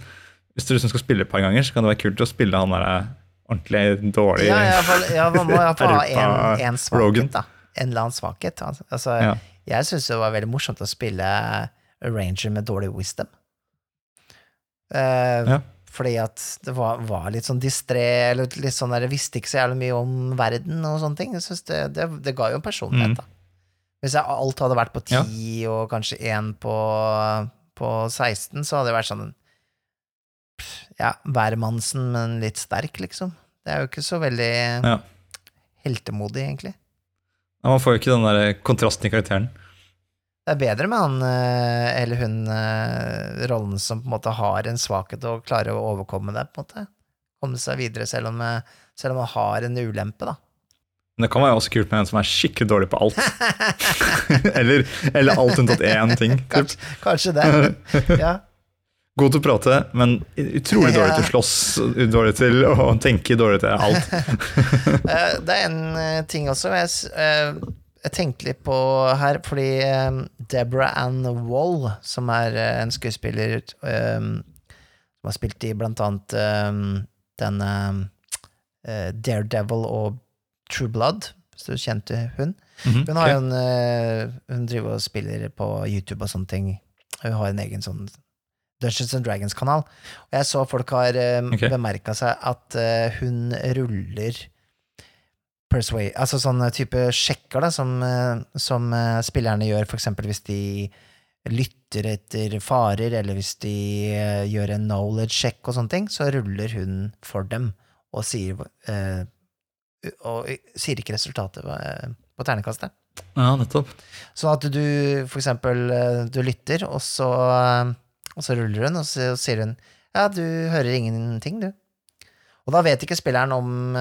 hvis du liksom skal spille et par ganger, så kan det være kult å spille han der eh, ordentlig dårlig Ja, i hvert fall- ja, man må iallfall ha en, en Rogan. svakhet, da. En eller annen svakhet. Altså, altså Ja. jeg syns det var veldig morsomt å spille Ranger med dårlig wisdom. Uh, Ja. Fordi at det var, var litt sånn distré, eller litt sånn der, visste ikke så jævlig mye om verden og sånne ting. Jeg synes det, det, det ga jo en personlighet, Mm. da. Hvis jeg alt hadde vært på 10 Ja. og kanskje 1 på, på 16, så hadde det vært sånn pff, Ja, hvermannsen, men litt sterk, liksom. Det er jo ikke så veldig Ja. heltemodig, egentlig. Ja, Man får jo ikke den der kontrasten i karakteren. Det er bedre med han eh, eller hun eh, rollen som på en måte har en svakhet og klarer å overkomme det, på en måte. Komme seg videre selv om, eh, selv om man har en ulempe, da. Men det kan være også kult med en som er skikkelig dårlig på alt. eller, eller alt unntatt én ting. Kanskje, kanskje det. Ja. God til å prate, men utrolig dårlig til å slåss, dårlig til å tenke, dårlig til alt. Eh, Det er en eh, ting også jeg, eh, jeg tenkte litt på her, fordi Deborah Ann Wall, som er en skuespiller som har spilt i blant annet denne Daredevil og True Blood, hvis du kjente hun. Mhm, Hun har jo en eh, Hun driver og spiller på YouTube og sånne ting. Hun har en egen sånn Dungeons and Dragons-kanal. Og jeg så folk har uh, okay. bemerka seg at uh, hun ruller persuade, altså sånne type sjekker da, som, som uh, spillerne gjør, for eksempel hvis de lytter etter farer, eller hvis de gjør en knowledge check og sånne ting, så ruller hun for dem og sier og sier ikke resultatet eh, på ternekastet. Ja, nettopp. Sånn at du for eksempel eh, du lytter, og så, eh, og så ruller hun, og så sier hun ja, du hører ingenting, du. Og da vet ikke spilleren om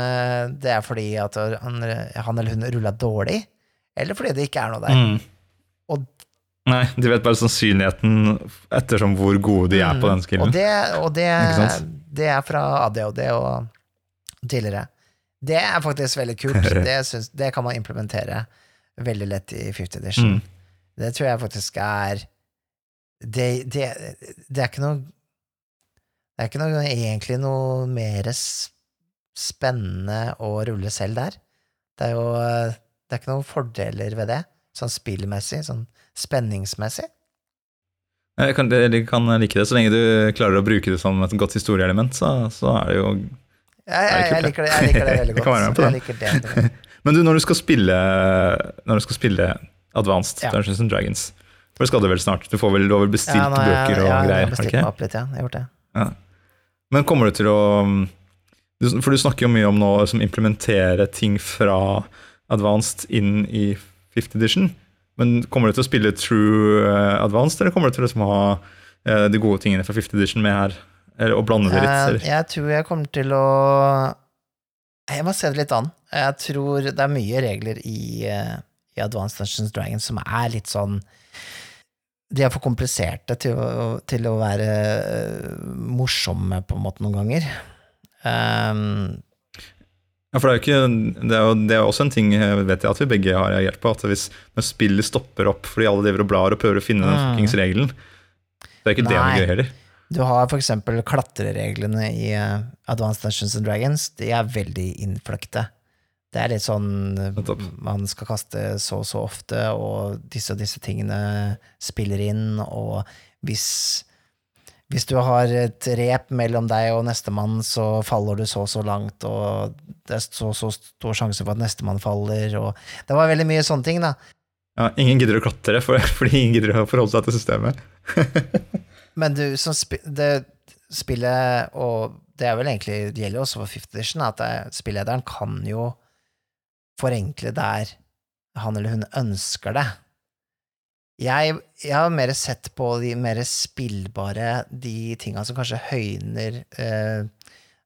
det er fordi at han, han eller hun rulla dårlig, eller fordi det ikke er noe der. Mm. Og- Nei, de vet bare sannsynligheten ettersom hvor gode de er på den Mm. skillen. Og det, og det, det er fra ADHD og tidligere. Det er faktisk veldig kult. Det, synes, det kan man implementere veldig lett i 50 edition. Mm. Det tror jeg faktisk er det, det, det er ikke noe Det er ikke noe, egentlig noe mer spennende å rulle selv der. Det er jo det er ikke noen fordeler ved det, sånn spillmessig, sånn spenningsmessig. Jeg kan, jeg kan like det, så lenge du klarer å bruke det som et godt historieelement, så, så er det jo Jeg, jeg, jeg, liker det, jeg liker det veldig Jeg kan være med godt. på det. Men du, når du skal spille Når du skal spille Advanced Ja. Dungeons and Dragons For det skal du vel snart? Du får vel, du har vel bestilt Ja, jeg- bøker og ja, jeg har greier? har bestilt meg opp litt, ja. Jeg har gjort det. Ja. Men kommer du til å For du snakker jo mye om nå som implementere ting fra Advanced inn i 5th edition. Men kommer du til å spille true eh, Advanced, eller kommer du til å liksom ha eh, de gode tingene fra 5th edition med her? Eller, å blande det litt? Eh, Eller? Jeg tror jeg kommer til å Jeg må se det litt an. Jeg tror det er mye regler i, eh, i Advanced Dungeons Dragons som er litt sånn De er for kompliserte til å, til å være eh, morsomme, på en måte, noen ganger. Um, Ja, for det er jo ikke det er, jo, det er også en ting eh, vet jeg at vi begge har reagert på, at hvis når spillet stopper opp fordi alle driver og blar og prøver å finne den Mm. fuckings regelen Det er ikke det noe Nei. gøy heller. Du har eksempel klatrereglene i eh, Advanced Dungeons and Dragons. De er veldig innfløkte. Det er litt sånn man skal kaste så og så ofte, og disse og disse tingene spiller inn, og hvis hvis du har et rep mellom deg og nestemann, så faller du så og så langt, og det er så så stor sjanse for at nestemann faller, og Det var veldig mye sånne ting, da. Ja, ingen gidder å klatre for, fordi ingen gidder å forholde seg til systemet. Men du, som sp det spillet, og det er vel egentlig, det gjelder også for Fifth Edition, at det, spillederen kan jo forenkle der han eller hun ønsker det. Jeg, jeg har mer sett på de mer spillbare, de tinga som kanskje høyner eh,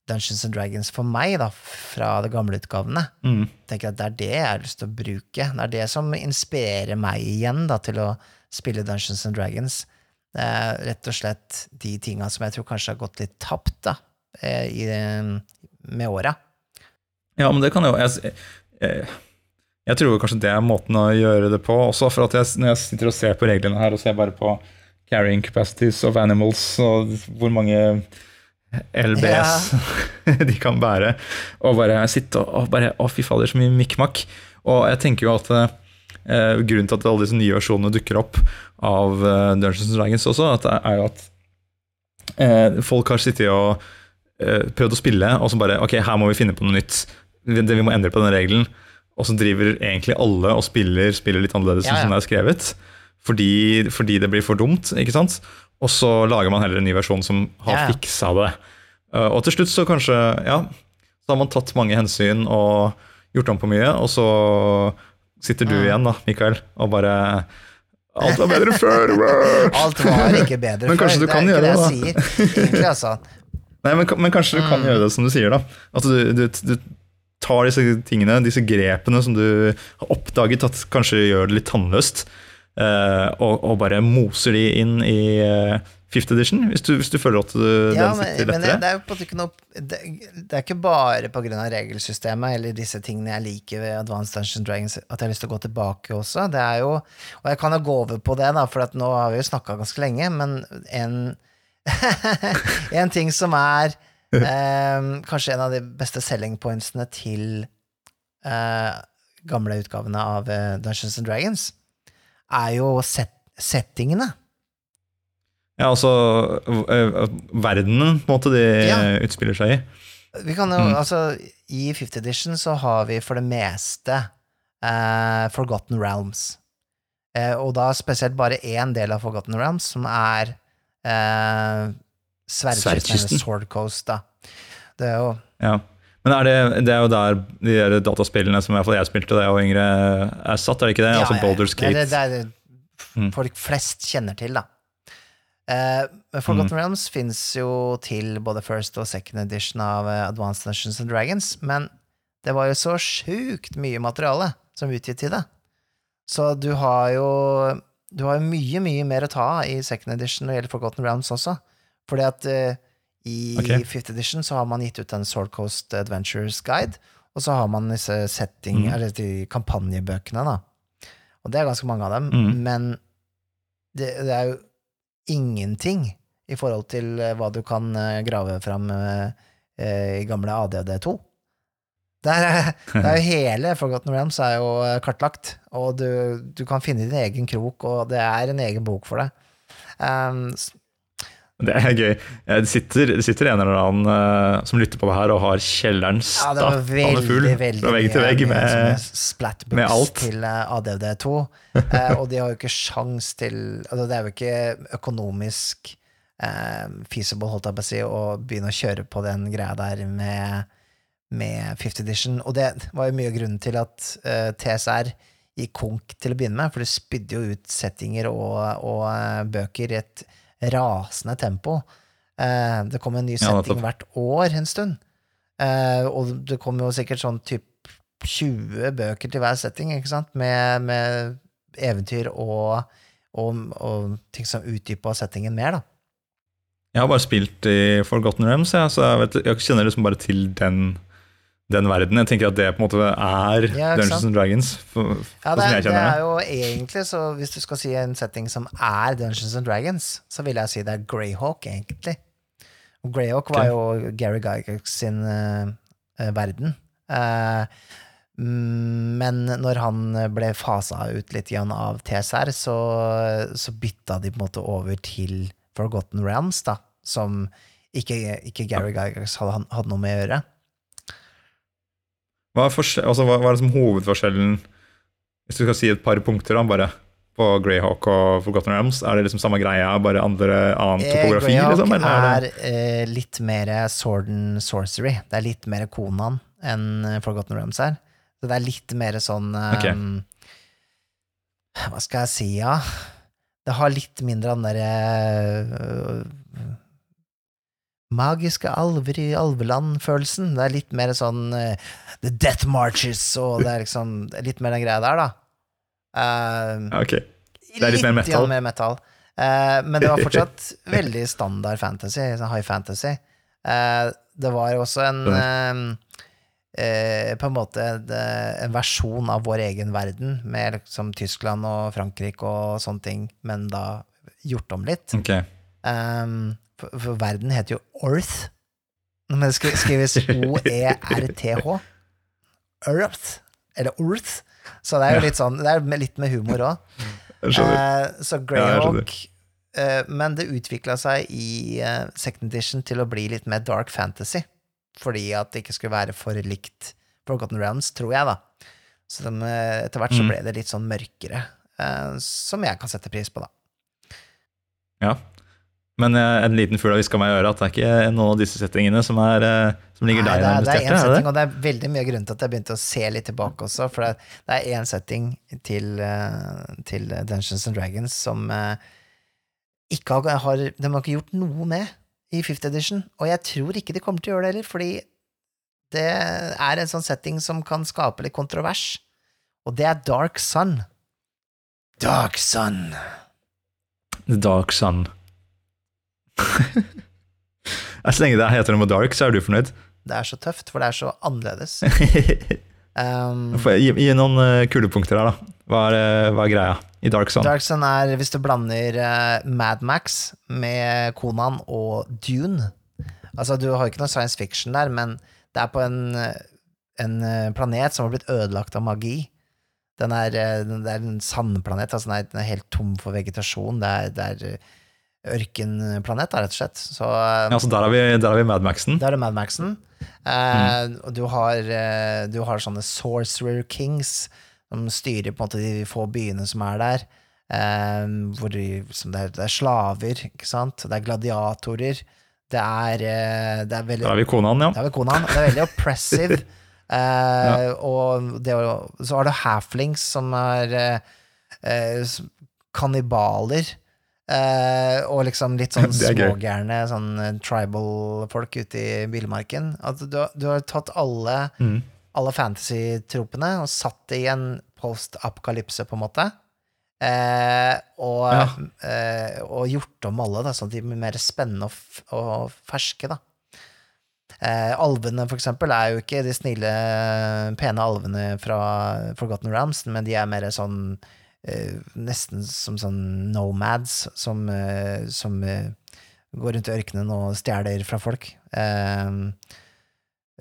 Dungeons and Dragons for meg, da, fra de gamle utgavene. Mm. tenker at det er det jeg har lyst til å bruke. Det er det som inspirerer meg igjen da, til å spille Dungeons and Dragons. Det er rett og slett de tinga som jeg tror kanskje har gått litt tapt da, eh, i, med åra. Ja, men det kan jo jeg, jeg, jeg tror kanskje det er måten å gjøre det på også, for jeg, når jeg sitter og ser på reglene her, og ser bare på carrying capacities of animals, og hvor mange LBS de kan bære, og bare sitte og, og bare Å, fy fader, så mye mikk-makk. Og jeg tenker jo at eh, grunnen til at alle disse nye versjonene dukker opp av eh, Dungeons and Dragons også, at det er jo at eh, folk har sittet og eh, prøvd å spille, og så bare Ok, her må vi finne på noe nytt. Det, vi må endre på den regelen. Og så driver egentlig alle og spiller, spiller litt annerledes Ja, ja. enn det er skrevet. Fordi, fordi det blir for dumt, ikke sant? Og så lager man heller en ny versjon som har Ja, fiksa det. Og til slutt så kanskje, ja, så har man tatt mange hensyn og gjort om på mye, og så sitter du igjen da, Mikael, og bare Alt var bedre før! Alt var ikke bedre Men før. kanskje du det kan er ikke gjøre det det, jeg sier. Egentlig, altså. Nei, men, men kanskje du kan Mm. gjøre det som du sier, da. At du, du, du tar disse tingene, disse grepene som du har oppdaget at kanskje gjør det litt tannløst, eh, og, og bare moser de inn i eh, fifth edition, hvis du, hvis du føler at du, Ja, den men, sitter men det, lettere. det er jo på ikke noe det, det er ikke bare av regelsystemet eller disse tingene jeg liker ved Advanced Dungeons Dragons at jeg har lyst til å gå tilbake også. Det er jo Og jeg kan jo gå over på det, da, for nå har vi jo snakka ganske lenge, men en En ting som er eh, kanskje en av de beste selling pointsene til eh, gamle utgavene av eh, Dungeons and Dragons, er jo set, settingene. Ja, altså eh, verdenen på en måte de Ja. utspiller seg i. Vi kan jo, Mm. altså I 50th edition så har vi for det meste eh, Forgotten Realms. Eh, og da spesielt bare én del av Forgotten Realms, som er eh, Sverdkysten, Sword Coast, da. Det er jo Ja. Men er det, det er jo der de der dataspillene som i hvert fall jeg spilte da jeg var yngre, er satt, er det ikke det? Ja, altså Boulders Det er Gate. det, det det Mm. folk flest kjenner til, da. Men Forgotten Realms fins jo til både first og second edition av eh, Advanced Dungeons and Dragons, men det var jo så sjukt mye materiale som utgitt til det. Så du har jo Du har jo mye, mye mer å ta av i second edition når det gjelder Forgotten Realms også. Fordi at uh, i okay. fifth edition så har man gitt ut en Sword Coast Adventures Guide, og så har man disse setting, Mm. eller de kampanjebøkene, da. Og det er ganske mange av dem, Mm. men det, det er jo ingenting i forhold til eh, hva du kan eh, grave fram eh, i gamle ADD2. Det er, det er jo hele Forgotten Realms er jo kartlagt, og du, du kan finne din egen krok, og det er en egen bok for det. Um, Det er gøy. Eh, Det sitter, det sitter en eller annen uh, som lytter på det her og har kjelleren stappende full fra vegg til vegg med med alt. til eh, ADD2, uh, og de har jo ikke sjans til altså Det er jo ikke økonomisk uh, feasible, holdt jeg på å si, å begynne å kjøre på den greia der med, med 50 edition. Og det var jo mye av grunnen til at eh, TSR gikk konk til å begynne med, for det spydde jo ut settinger og, og eh, bøker i et rasende tempo. Eh, det kom en ny setting hvert år en stund. Eh, og det kom jo sikkert sånn typ 20 bøker til hver setting, ikke sant, med, med eventyr og, og, og ting som utdypa settingen mer, da. Jeg har bare spilt i Forgotten Realms, jeg, så jeg, vet, jeg kjenner liksom bare til den, den verden. Jeg tenker at det på en måte er Ja, Dungeons and Dragons. For, Ja, det, er- det er jo egentlig, så hvis du skal si en setting som er Dungeons and Dragons, så vil jeg si det er Greyhawk, egentlig. Greyhawk Greyhawk var jo Gary Gygax sin uh, verden. Mm, men når han ble fasa ut litt av TSR, så, så bytta de på en måte over til Forgotten Realms, da, som ikke, ikke Gary Gygax hadde, hadde noe med å gjøre. Hva er, altså, hva, hva er liksom hovedforskjellen, hvis du skal si et par punkter da, bare, på Greyhawk og Forgotten Realms? Er det liksom samme greia, bare andre, annen Eh, topografi? Greyhawk Liksom, er er eh, litt mer sword and sorcery. Det er litt mer Konan enn eh, Forgotten Realms er. Så det er litt mer sånn eh, okay. Hva skal jeg si, ja? Det har litt mindre av den derre øh, Magiske alver i alveland-følelsen. Det er litt mer sånn uh, The Death Marches, og det er liksom litt mer den greia der, da. Uh, Ok. Det er litt mer metal. mer metal. Uh, men det var fortsatt veldig standard fantasy, sånn high fantasy. Det var også en På en måte en, versjon av vår egen verden, med liksom Tyskland og Frankrike og sånne ting, men da gjort om litt. Ok. Um, for, for verden heter jo Earth. men det skri- skrives O-E-R-T-H. Earth, eller Earth. Så det er jo litt sånn, det er litt med humor òg. Eh, så Ja, Greyhawk eh, Men det utvikla seg i eh, second edition til å bli litt mer dark fantasy. Fordi at det ikke skulle være for likt Forgotten Realms, tror jeg, da. Så de, eh, etter hvert så Mm. ble det litt sånn mørkere, som jeg kan sette pris på, da. Ja. Men eh, en liten fugl har hviska meg i øret at det er ikke noen av disse settingene som, er, eh, som ligger Nei, deg det, er, nærmest det er hjertet? en Er det setting, og det er veldig mye grunn til at jeg begynte å se litt tilbake også, for det, det er én setting til, eh, til Dungeons and Dragons som eh, ikke har, har De har ikke gjort noe med i Fifth Edition, og jeg tror ikke de kommer til å gjøre det heller, fordi det er en sånn setting som kan skape litt kontrovers, og det er Dark Sun. Dark Sun. The Dark Sun. Så lenge det heter noe med Dark, så er du fornøyd? Det er så tøft, for det er så annerledes. Um, gi, gi noen uh, kulepunkter her, da. Hva er, eh, hva er greia i Dark Sun? Dark Sun er hvis du blander uh, Mad Max med Konan og Dune. Altså, du har ikke noe science fiction der, men det er på en, en planet som har blitt ødelagt av magi. Den er, den- det er en sandplanet, altså den er, den er helt tom for vegetasjon. Det er, det er ørkenplanet, rett og slett. Så Ja, så der har vi, der vi Mad Maxen. Der er Mad Maxen. Eh, mm. du har, eh, du har sånne Sorcerer Kings som styrer på en måte de få byene som er der. Eh, hvor de, som det, er, det er slaver, ikke sant? Det er gladiatorer. Det er, eh, det er veldig Der har vi konaen, ja. er vi konaen. Det er veldig oppressive. Eh, Og det, så har du halflings, som er eh, kannibaler. Eh, og liksom litt sånn smågærne sånn eh, tribal-folk ute i bilmarken. At du, du har tatt alle, Mm. alle fantasy-tropene og satt det i en post-apokalypse, på en måte. Uh, og, Ja. uh, og gjort om alle, da, sånn at de blir mer spennende og, og ferske. da. Alvene, for eksempel, er jo ikke de snille, pene alvene fra Forgotten Realms, men de er mer sånn Nesten som sånn nomads, som, eh, som eh, går rundt i ørkenen og stjeler fra folk. Eh,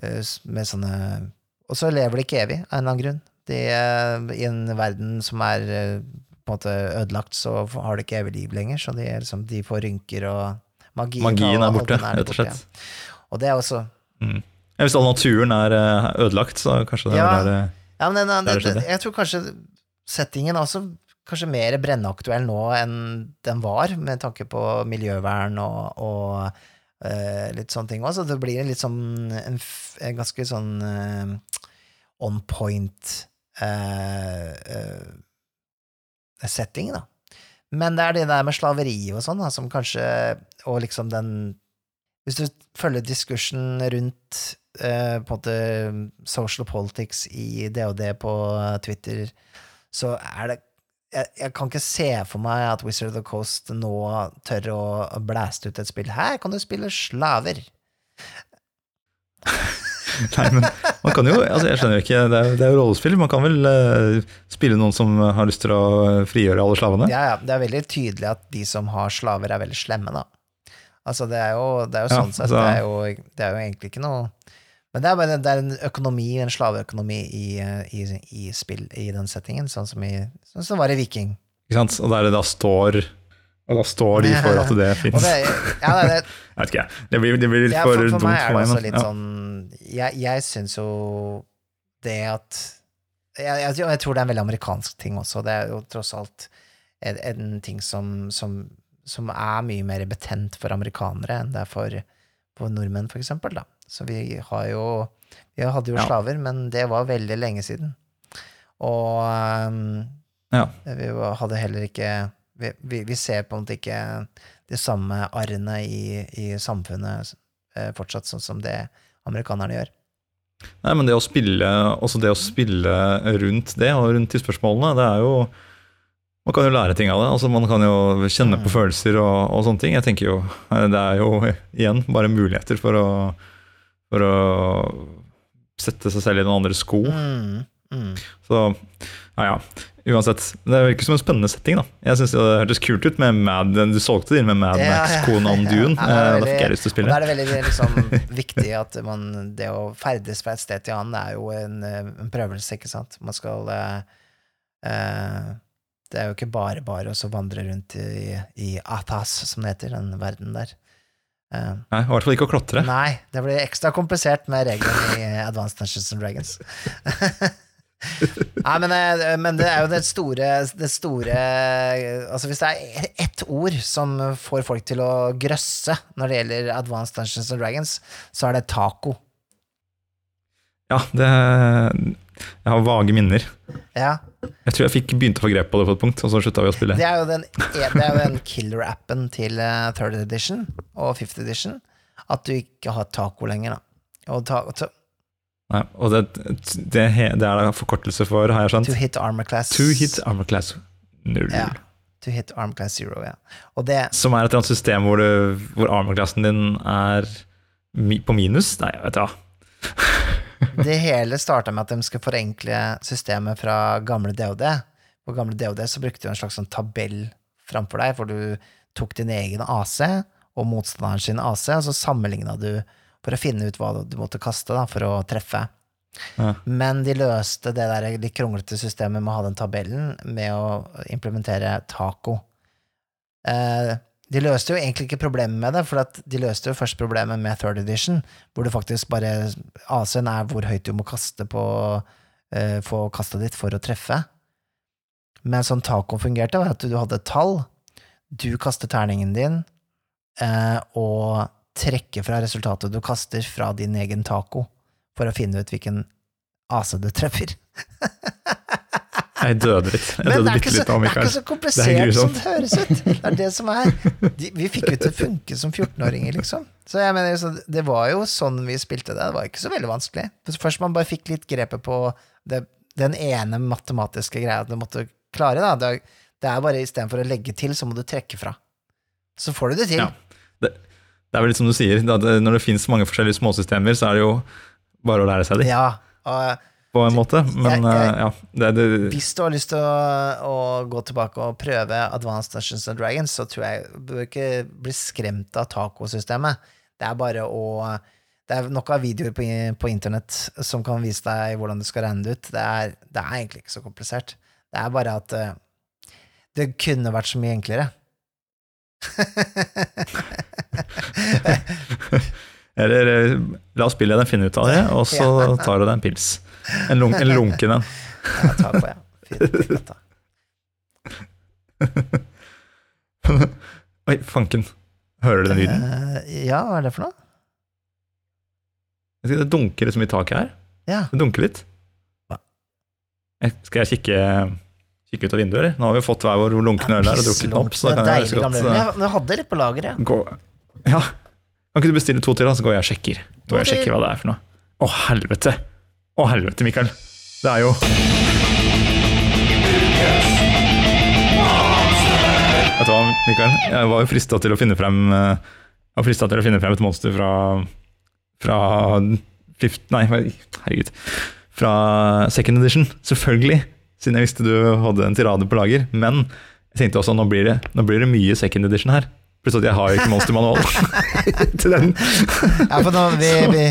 eh, med sånne og så lever de ikke evig, av en eller annen grunn. De, eh, I en verden som er eh, på en måte ødelagt, så har de ikke evig liv lenger, så de, liksom, de får rynker og magi, Magien er borte, rett og slett. ja. Og det er også Mm. Ja, hvis all naturen er eh, ødelagt, så kanskje det Ja. er der, eh, Ja, men den, den, skjedde. jeg tror kanskje settingen er også kanskje mer brennaktuell nå enn den var, med tanke på miljøvern og, og uh, litt sånne ting òg. Så det blir en litt sånn en, en ganske sånn uh, on point uh, setting, da. Men det er det der med slaveri og sånn, da, som kanskje Og liksom den Hvis du følger diskursen rundt på en måte social politics i DOD på Twitter, så er det jeg, jeg kan ikke se for meg at Wizard of the Coast nå tør å blæste ut et spill. Her kan du spille slaver! Nei, men man kan jo altså Jeg skjønner ikke, det er, det er jo rollespill. Man kan vel uh, spille noen som har lyst til å frigjøre alle slavene? Ja, ja, det er veldig tydelig at de som har slaver, er veldig slemme, da. Altså, det er jo, det er jo Ja, sånn sett, altså- det, det er jo egentlig ikke noe Men det er bare det er en økonomi, en slaveøkonomi, i, i, i spill, i den settingen, sånn som, i, sånn som var i Viking. Ikke sant? Og der det da står Og da står de for at det fins. ja, det, det, det blir, det blir litt Ja, for, for, for dumt for meg. men- ja. sånn Jeg, jeg syns jo det at jeg, jeg, jeg tror det er en veldig amerikansk ting også. Det er jo tross alt en, en ting som, som, som er mye mer betent for amerikanere enn det er for, for nordmenn, for eksempel. Da. Så vi har jo Vi hadde jo Ja. slaver, men det var veldig lenge siden. Og um, Ja. vi hadde heller ikke vi, vi, vi ser på en måte ikke de samme arrene i, i samfunnet eh, fortsatt, sånn som det amerikanerne gjør. Nei, men det å spille, også det å spille rundt det, og rundt de spørsmålene, det er jo Man kan jo lære ting av det. altså Man kan jo kjenne på Mm. følelser og, og sånne ting. Jeg tenker jo, Det er jo igjen bare muligheter for å, for å sette seg selv i noen andre sko. Mm, mm. Så ja, ja. Uansett. Det virker som en spennende setting. da Jeg synes det hørtes kult ut med Mad Du solgte det inn med Mad Ja, Max ja. Konan Dune. Ja, det da fikk jeg lyst til å Og spille. da er det veldig liksom, viktig at man, det å ferdes fra et sted til annet er jo en, eh, en prøvelse, ikke sant? Man skal eh, Det er jo ikke bare bare å så vandre rundt i, i Athas, som det heter, den verden der. Eh, Nei, I hvert fall ikke å klatre. Nei, det blir ekstra komplisert med reglene i Advanced Dungeons and Dragons. Nei, men, eh, men det er jo det store, det store Altså Hvis det er ett ord som får folk til å grøsse når det gjelder Advanced Dungeons and Dragons, så er det taco. Ja, det Jeg har vage minner. Ja, Jeg tror jeg fikk begynte å få grep på det på et punkt, og så slutta vi å spille. Det er jo den, det jo den killer-appen til eh, third edition og fifth edition, at du ikke har taco lenger, da. Og ta, ta. Nei, og det, det, det er da forkortelse for, har jeg skjønt, to hit armor class To hit armor class null. Ja. To hit armor class zero, ja. Det Som er et eller annet system hvor, du, hvor armor-classen din er mi, på minus? Nei, jeg vet da. Det hele starta med at de skulle forenkle systemet fra gamle DOD. På gamle DOD så brukte du en slags sånn tabell framfor deg, hvor du tok din egen AC og motstanderen sin AC, og så sammenligna du for å finne ut hva du måtte kaste da, for å treffe. Ja. Men de løste det der litt kronglete systemet med å ha den tabellen med å implementere taco. Eh, de løste jo egentlig ikke problemet med det, for de løste jo først problemet med third edition, hvor det faktisk bare AC-en er hvor høyt du må kaste på uh, få kastet ditt for å treffe. Men sånn taco fungerte, var at du hadde tall, du kaster terningen din, uh, og trekker fra resultatet du kaster fra din egen taco, for å finne ut hvilken AC du treffer. Jeg døde litt. Jeg Men det døde litt litt av det er ikke så Det er komplisert som det høres ut. Det er det som er de, Vi fikk jo til å funke som 14-åringer, liksom. Så jeg mener, det var jo sånn vi spilte det. Det var ikke så veldig vanskelig. Først man bare fikk litt grepet på det, den ene matematiske greia du måtte klare. Da. Det, det er bare istedenfor å legge til, så må du trekke fra. Så får du det til. Ja. Det, det er vel litt som du sier, det, når det finnes mange forskjellige småsystemer, så er det jo bare å lære seg det. Ja, og på en måte. Men Jeg- jeg- eh, ja, det, det, Hvis du har lyst til å, å gå tilbake og prøve Advanced Dungeons and Dragons, så tror jeg du bør ikke bli skremt av tacosystemet. Det er bare å Det er nok av videoer på, på internett som kan vise deg hvordan du skal regne det ut. Det er, det er egentlig ikke så komplisert. Det er bare at eh, det kunne vært så mye enklere. Eller eh, la oss spille den, finne ut av det, og så tar du deg en pils. En, lunk, en lunken en. Ja, ta på, ja. Fint, fint. Oi, fanken. Hører du den lyden? Uh, ja, hva er det for noe? Det dunker liksom i taket her. Ja. Det dunker litt. Hva? Skal jeg kikke, kikke ut av vinduet, eller? Nå har vi fått hver vår lunkne øl her og drukket den opp, så da kan jeg godt eh, Jeg, jeg hadde litt på lageret. Ja. Ja. Kan ikke du bestille to til, da, så går jeg og sjekker. Jeg sjekker hva det er for noe. Å, helvete! Å, helvete, Mikael. Det er jo Vet du hva, Mikael? Jeg var jo frista til å finne frem eh, Jeg var fristet til å finne frem et monster fra Fra fifth, Nei, herregud. Fra second edition, selvfølgelig. Siden jeg visste du hadde en tirade på lager. Men jeg tenkte også nå blir det, nå blir det mye second edition her. Plutselig jeg har jo ikke monstermanual til den. Ja, for nå, vi, vi,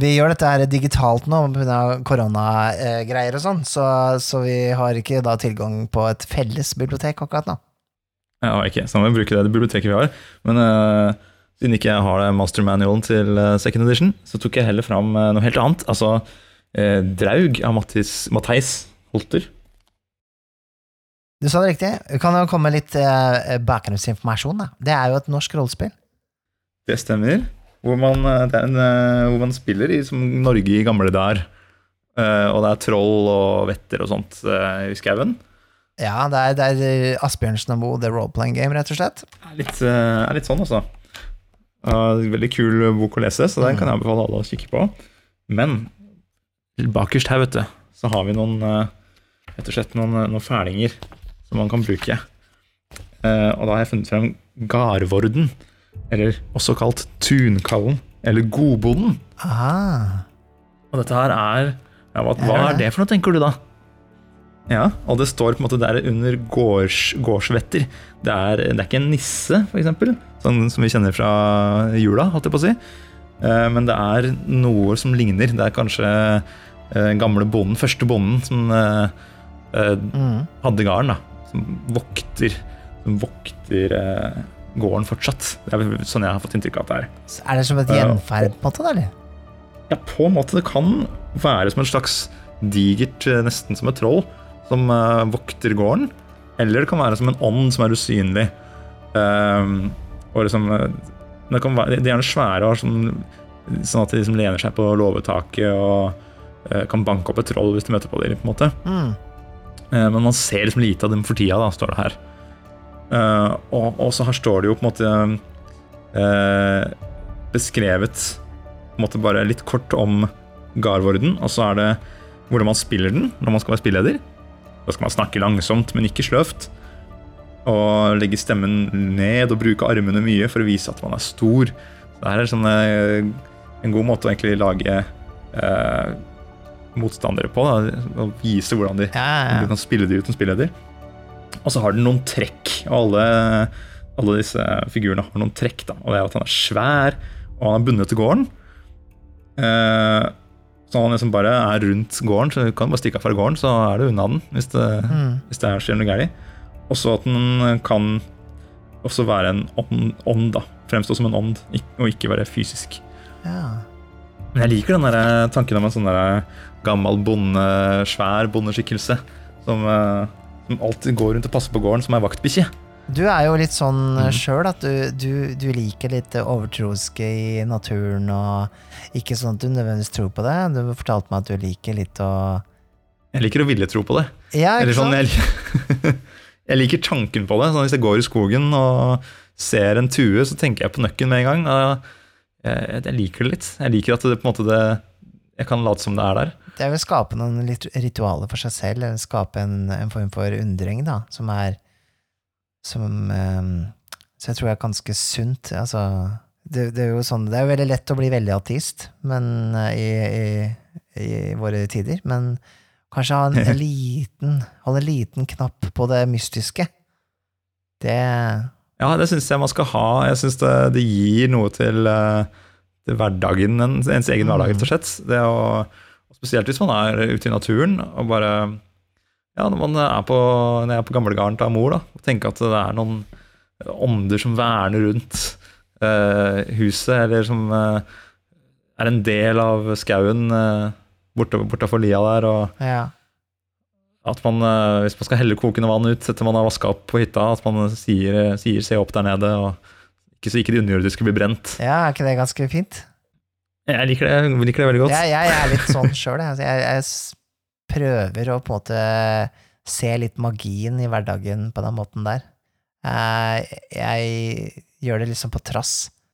vi gjør dette her digitalt nå pga. koronagreier og sånn, så, så vi har ikke da tilgang på et felles bibliotek akkurat nå. Jeg har ikke, så vi bruke det, biblioteket vi har. Men uh, siden ikke jeg har det mastermanualen til eh, second edition, så tok jeg heller fram eh, noe helt annet. Altså uh, Draug av Matheis Holter. Du sa det riktig. du kan jo komme litt uh, bakgrunnsinformasjon. Da. Det er jo et norsk rollespill. Det stemmer. Hvor man, eh, det er en, eh, hvor man spiller i som Norge i gamle dager. Eh, og det er troll og vetter og sånt i skauen. Ja, det er, det er Asbjørnsen og Moe, the role-playing game, rett og slett. Det er litt, eh, er litt sånn, altså. Uh, veldig kul bok å lese, så den kan jeg anbefale alle å kikke på. Men bakerst her, vet du, så har vi noen rett og slett noen, noen fælinger som man kan bruke. Eh, og da har jeg funnet frem Garvorden, eller også kalt Tunkallen, eller Godbonden. Aha. Og dette her er ja, hva, hva er det for noe, tenker du da? Ja, og det står på en måte der under gårds, gårdsvetter. Det er, det er ikke en nisse, eksempel, sånn som vi kjenner fra jula, holdt jeg på å si. Eh, Men det er noe som ligner. Det er kanskje eh, gamle bonden, første bonden, som eh, Mm. hadde garden, da. Som vokter, som vokter gården fortsatt. Det er sånn jeg har fått inntrykk av at det er. Så Er det som et gjenferd, på en måte, eller? Ja, på en måte. Det kan være som et slags digert, eh, nesten som et troll, som uh, vokter gården. Eller det kan være som en ånd som er usynlig. Ehm, og liksom eh, det kan være, De er gjerne svære, og sånn, sånn at de liksom lener seg på låvetaket og uh, kan banke opp et troll hvis de møter på dem. på en måte. Mm. Uh, Men man ser liksom lite av dem for tida, da, står det her. Eh, og, og så her står det jo på en måte uh, beskrevet på en måte bare litt kort om Garvorden, og så er det hvordan man spiller den når man skal være spilleder. Da skal man snakke langsomt, men ikke sløvt. Og legge stemmen ned og bruke armene mye for å vise at man er stor. Så det her er sånn, en god måte å egentlig lage motstandere på. Da, og vise hvordan de Ja, ja, ja. kan spille de uten spilleder. Og så har den noen trekk, og alle, alle disse figurene har noen trekk. da, og det er at han er svær, og han er bundet til gården. Eh, så han liksom bare er rundt gården, så du kan bare stikke av fra gården, så er du unna den hvis det, Mm. hvis det er skjer noe galt. Og så at den kan også være en ånd, ånd da, fremstå som en ånd, og ikke være fysisk. ja. Men jeg liker den der tanken om en sånn der gammel bonde, svær bondeskikkelse som, eh, som alltid går rundt og passer på gården, som er vaktbikkje. Du er jo litt sånn mm. sjøl at du, du, du liker litt det overtroiske i naturen, og ikke sånn at du nødvendigvis tror på det. Du fortalte meg at du liker litt å Jeg liker å ville tro på det. Ja, Eller ikke sånn, sant? jeg, jeg liker tanken på det. Sånn, hvis jeg går i skogen og ser en tue, så tenker jeg på nøkken med en gang. Jeg, jeg liker det litt. Jeg liker at det på en måte det, jeg kan late som det er der. Det vil skape noen ritualer for seg selv, eller skape en, en form for undring, da, som er Som eh, Så jeg tror er ganske sunt. Altså, det, det er jo sånn Det er veldig lett å bli veldig ateist men, eh, i, i, i våre tider, men kanskje ha en, en liten Holde en liten knapp på det mystiske. Det Ja, det syns jeg man skal ha. Jeg syns det, det gir noe til, eh, til hverdagen, ens egen hverdag, rett og slett. Det å, spesielt hvis man er ute i naturen og bare Ja, når man er på, når jeg er på gamlegarden til mor, da, og tenker at det er noen ånder som verner rundt eh, huset, eller som eh, er en del av skauen eh, borte, bortafor lia der. og Ja. at man, eh, hvis man skal helle kokende vann ut etter man har vaska opp på hytta, at man sier, sier 'se opp der nede', og ikke så ikke det underjordiske blir brent. ja, er ikke det ganske fint? Jeg liker det, jeg liker det veldig godt. Jeg, jeg er litt sånn sjøl, jeg. Altså, jeg. Jeg prøver å på en måte se litt magien i hverdagen på den måten der. Eh, Jeg gjør det liksom på trass.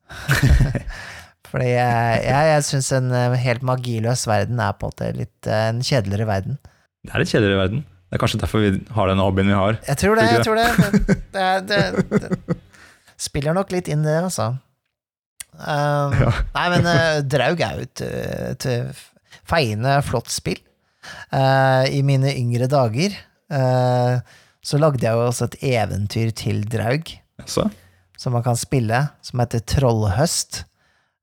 Fordi jeg, jeg, jeg syns en eh, helt magiløs verden er på en måte litt eh, en kjedeligere verden. Det er litt kjedeligere verden. Det er kanskje derfor vi har den hobbyen vi har. Jeg tror det, jeg tror det. Det, det, det spiller nok litt inn, det, altså. Um, Ja. Nei, men uh, Draug er jo et, eh, et feiende, flott spill. Uh, I mine yngre dager uh, så lagde jeg jo også et eventyr til Draug, Så, som man kan spille, som heter Trollhøst.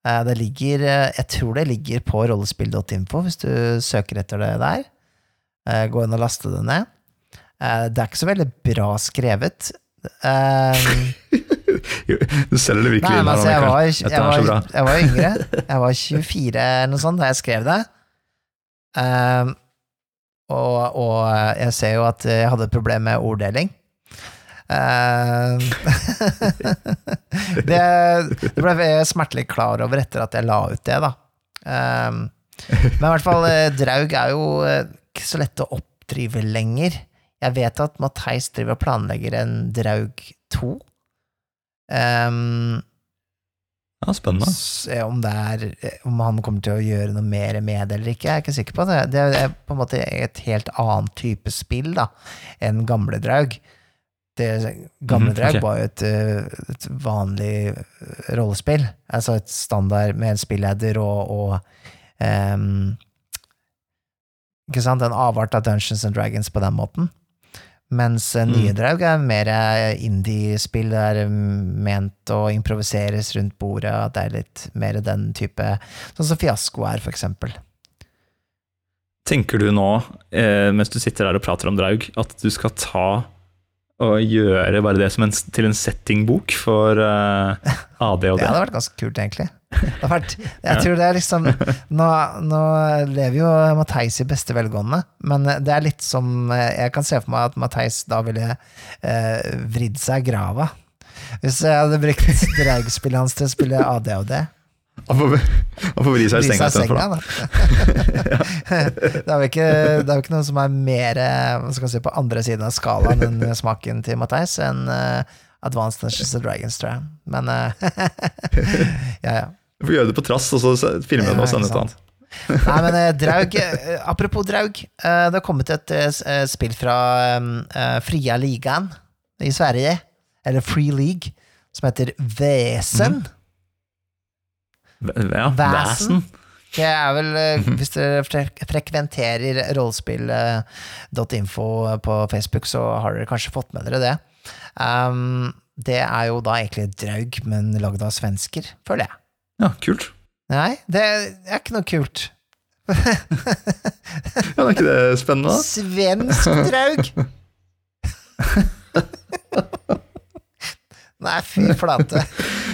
Uh, det ligger eh, Jeg tror det ligger på rollespill.info, hvis du søker etter det der. Eh, gå inn og laste det ned. Eh, det er ikke så veldig bra skrevet. Eh, du selger det virkelig Nei, inn altså, jeg var, jeg, var, jeg var yngre. Jeg var 24 eller noe sånt da jeg skrev det. Um, og, og jeg ser jo at jeg hadde et problem med orddeling. Um, det, det ble jeg smertelig klar over etter at jeg la ut det, da. Um, men i hvert fall, eh, Draug er jo eh, ikke så lett å oppdrive lenger. Jeg vet at Matheis driver og planlegger en Draug 2. Ehm, Ja, spennende. Se om, det er, om han kommer til å gjøre noe mer med det eller ikke, jeg er ikke sikker på det. Det er på en måte et helt annet type spill da, enn Gamle Draug. Det, gamle Draug Draug okay. var jo et, et vanlig eh, rollespill. Altså et standard med en spilleder og, og um, Ikke sant? En avart av Dungeons and Dragons på den måten. Mens eh, nye Mm. Draug er mer eh, indie-spill, er mm, ment å improviseres rundt bordet, at det er litt mer den type Sånn som Fiasko er, for eksempel. Tenker du nå, eh, mens du sitter der og prater om Draug, at du skal ta og gjøre bare det som en, til en settingbok for eh, AD og Det det? hadde vært ganske kult, egentlig. Vært, jeg tror det er liksom Nå, nå lever jo Matheis i beste velgående, men det er litt som Jeg kan se for meg at Matheis da ville eh, vridd seg i grava. Hvis jeg hadde brukt Draug-spillet hans til å spille ADHD. Han får, han får vri seg i senga istedenfor. da. da. det er jo ikke, det ikke noe som er mer eh, si, på andre siden av skalaen enn smaken til Matheis enn eh, Advanced Dungeons Dragons, tror jeg. Men uh, ja, ja. Du får gjøre det på trass, og så filme det og sende et det til han. Nei, men eh, Draug eh, Apropos Draug. eh, det har kommet et spill fra Fria Ligaen i Sverige, eller Free League, som heter Vesen. Ja, Væsen. Væsen. Det er vel, Mhm. Hvis dere frekventerer rollespill.info på Facebook, så har dere kanskje fått med dere det. Um, det er jo da egentlig Draug, men lagd av svensker, føler jeg. Ja, kult. Nei, det er ikke noe kult. Ja, er ikke det spennende? da? Svensk draug! Nei, fy flate.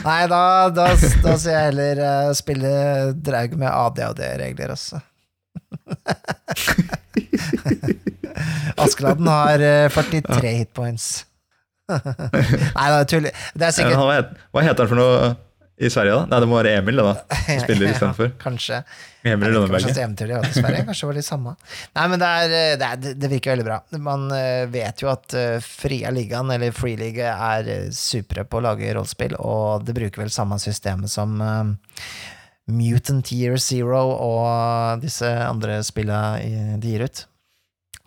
Nei, da, da, da sier jeg heller uh, spille draug med ADHD-regler, altså. Askeladden har uh, 43 hitpoints. Nei, det er. Det er sikkert Hva heter den for noe i Sverige, da? Nei, det må være Emil, da. Som spiller istedenfor. Kanskje. Emil Kanskje Lønneberget. Sverige. Kanskje det var litt samme. Nei, men det, er, det, er, det virker veldig bra. Man eh, vet jo at eh, Fria Ligaen, eller Free League, er eh, supre på å lage rollespill, og det bruker vel samme systemet som eh, Mutant Year Zero og disse andre spilla de gir ut.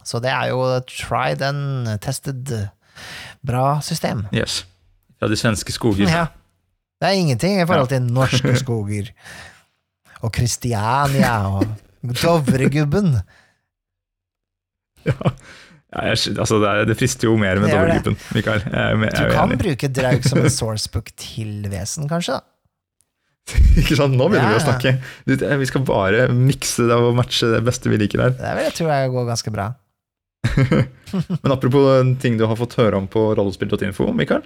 Så det er jo tried and tested. Bra system. Yes. Fra de svenske skoger. Ja. Det er ingenting i forhold til norske skoger. Og Kristiania og Dovregubben. Ja, jeg, altså det, er, det frister jo mer med. Dovregruppen, Mikael. Jeg, jeg, Du kan bruke Draug som en sourcebook til vesen, kanskje? da? Ikke sant? Nå begynner vi Ja, å snakke. Vi skal bare mikse det og matche det beste vi liker her. Det vil jeg tro jeg går ganske bra. Men apropos en ting du har fått høre om på rollespill.info, Mikael.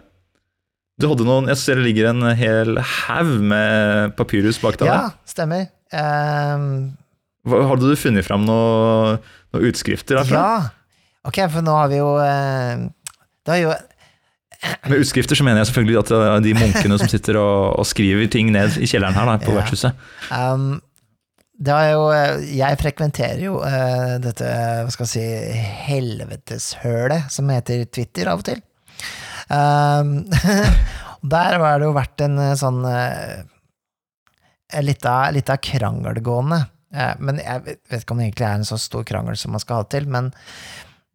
Du hadde noen, Jeg ser det ligger en hel haug med papyrus bak deg. Ja, stemmer. Um, Hva- Hadde du funnet fram noen noe utskrifter derfra? ja. Ok, for nå har vi jo eh, Det har jo Med utskrifter så mener jeg selvfølgelig at det er de munkene som sitter og, og skriver ting ned i kjelleren her da, på Ja. vertshuset. Um, det er jo eh, Jeg frekventerer jo uh, dette hva skal jeg si, helveteshølet som heter Twitter av og til. Um, der var det jo vært en eh, sånn litt av, litt av krangelgående. Eh, men jeg vet ikke om det egentlig er en så stor krangel som man skal ha til. Men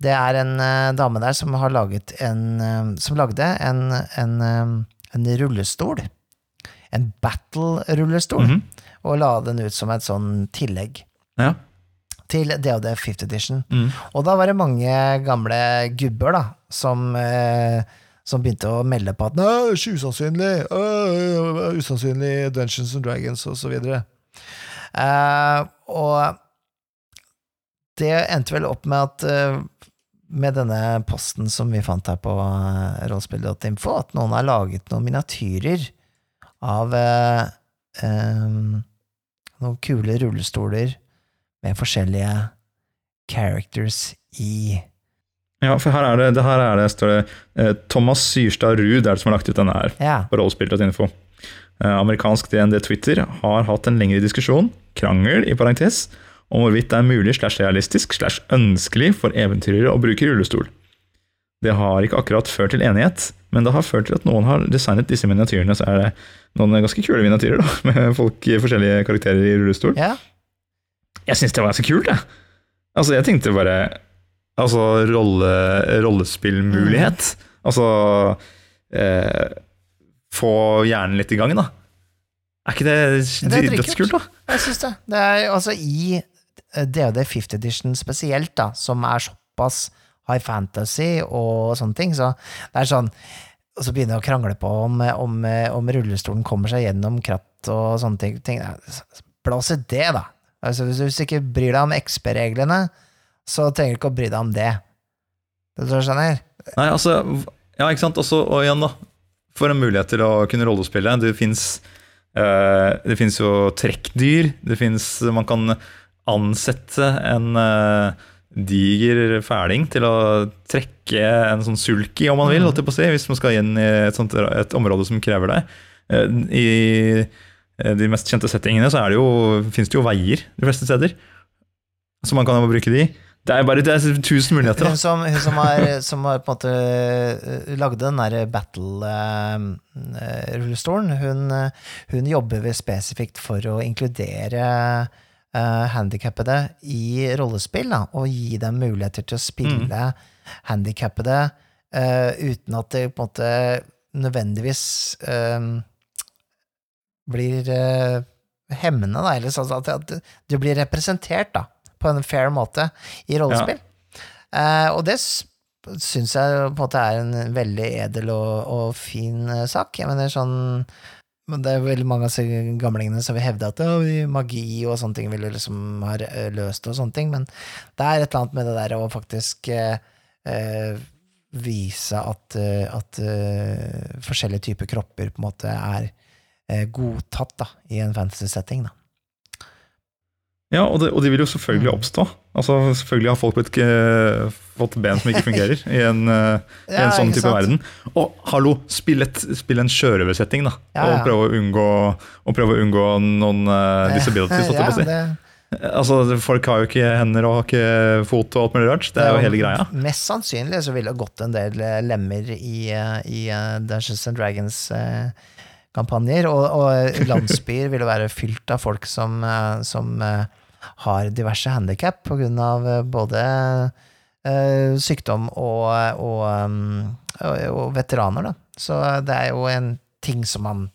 det er en eh, dame der som har laget en eh, Som lagde en, en, eh, en rullestol. En battle-rullestol Mhm. og la den ut som et sånn tillegg Ja. til DOD 5th edition. Mm. Og da var det mange gamle gubber da, som, eh, som begynte å melde på at Nei, ikke usannsynlig, øh, usannsynlig Dungeons and Dragons, og så videre. Uh, og det endte vel opp med at uh, med denne posten som vi fant her på uh, rollspill.info, at noen har laget noen miniatyrer av eh, em, noen kule rullestoler med forskjellige characters i. ja, for her er det, det her er det, står det eh, Thomas Syrstad Ruud er det som har lagt ut denne her. Ja. på rollspill.info. Eh, amerikansk DND Twitter har hatt en lengre diskusjon, krangel i parentes, om hvorvidt det er mulig slash realistisk slash ønskelig for eventyrere å bruke rullestol. Det har ikke akkurat ført til enighet, men det har ført til at noen har designet disse miniatyrene. Så er det noen ganske kule miniatyrer, da, med folk i forskjellige karakterer i rullestol. ja. Jeg syns det var ganske kult, jeg. Altså, jeg tenkte bare Altså, rolle, rollespillmulighet. Altså eh, Få hjernen litt i gang, da. Er ikke det, Det dødskult, da? Jeg syns det. Det er altså i eh, DOD 5th edition spesielt, da, som er såpass high fantasy og sånne ting, så det er sånn Og så begynner jeg å krangle på om, om, om rullestolen kommer seg gjennom kratt og sånne ting. ting Blås i det, da. Altså, hvis du ikke bryr deg om XP-reglene, så trenger du ikke å bry deg om det. Det du skjønner? Nei, altså Ja, ikke sant. Også, og igjen, da. For en mulighet til å kunne rollespille. Det fins det finnes jo trekkdyr. Det fins Man kan ansette en uh, diger fæling til å trekke en sånn sulky, om man vil, mm. si, hvis man skal inn i et, sånt, et område som krever det. Eh, I eh, de mest kjente settingene så er det jo, finnes det jo veier de fleste steder. Så man kan jo bruke de. Det er bare det er tusen muligheter. Hun som, hun som har, som har på en måte eh, lagde den der battle-rullestolen, hun, eh, hun jobber vel spesifikt for å inkludere uh, handikappede i rollespill, da, og gi dem muligheter til å spille handikappede uh, uten at det på en måte nødvendigvis eh, blir uh, hemmende, da, eller sånn at, at det blir representert da, på en fair måte i rollespill. Eh, og det syns jeg på en måte er en veldig edel og, og fin eh, sak. Jeg mener sånn men det er veldig mange av gamlingene som vil hevde at «Å, magi og sånne ting ville liksom ha eh, løst og sånne ting, men det er et eller annet med det der å faktisk eh, vise at, at uh, forskjellige typer kropper på en måte er eh, godtatt da, i en fantasy-setting. da. Ja, og, det, og de vil jo selvfølgelig Mm. oppstå. Altså, selvfølgelig har folk blitt, eh, fått ben som ikke fungerer i en, eh, i Ja, en sånn type sant? verden. Og hallo, spill, et, spill en sjørøversetting, da. Ja, ja. Og prøve å unngå, og prøve å unngå noen uh, disabilities. holdt jeg på å si. det, Altså, Folk har jo ikke hender og har ikke fot og alt mulig rart. Det er jo hele greia. Mest sannsynlig så ville det gått en del lemmer i, i Dungeons and Dragons eh, kampanjer, og, og landsbyer ville være fylt av folk som, eh, som eh, har diverse handikap av eh, både uh, sykdom og, og, um, og, og veteraner, da. Så det er jo en ting som man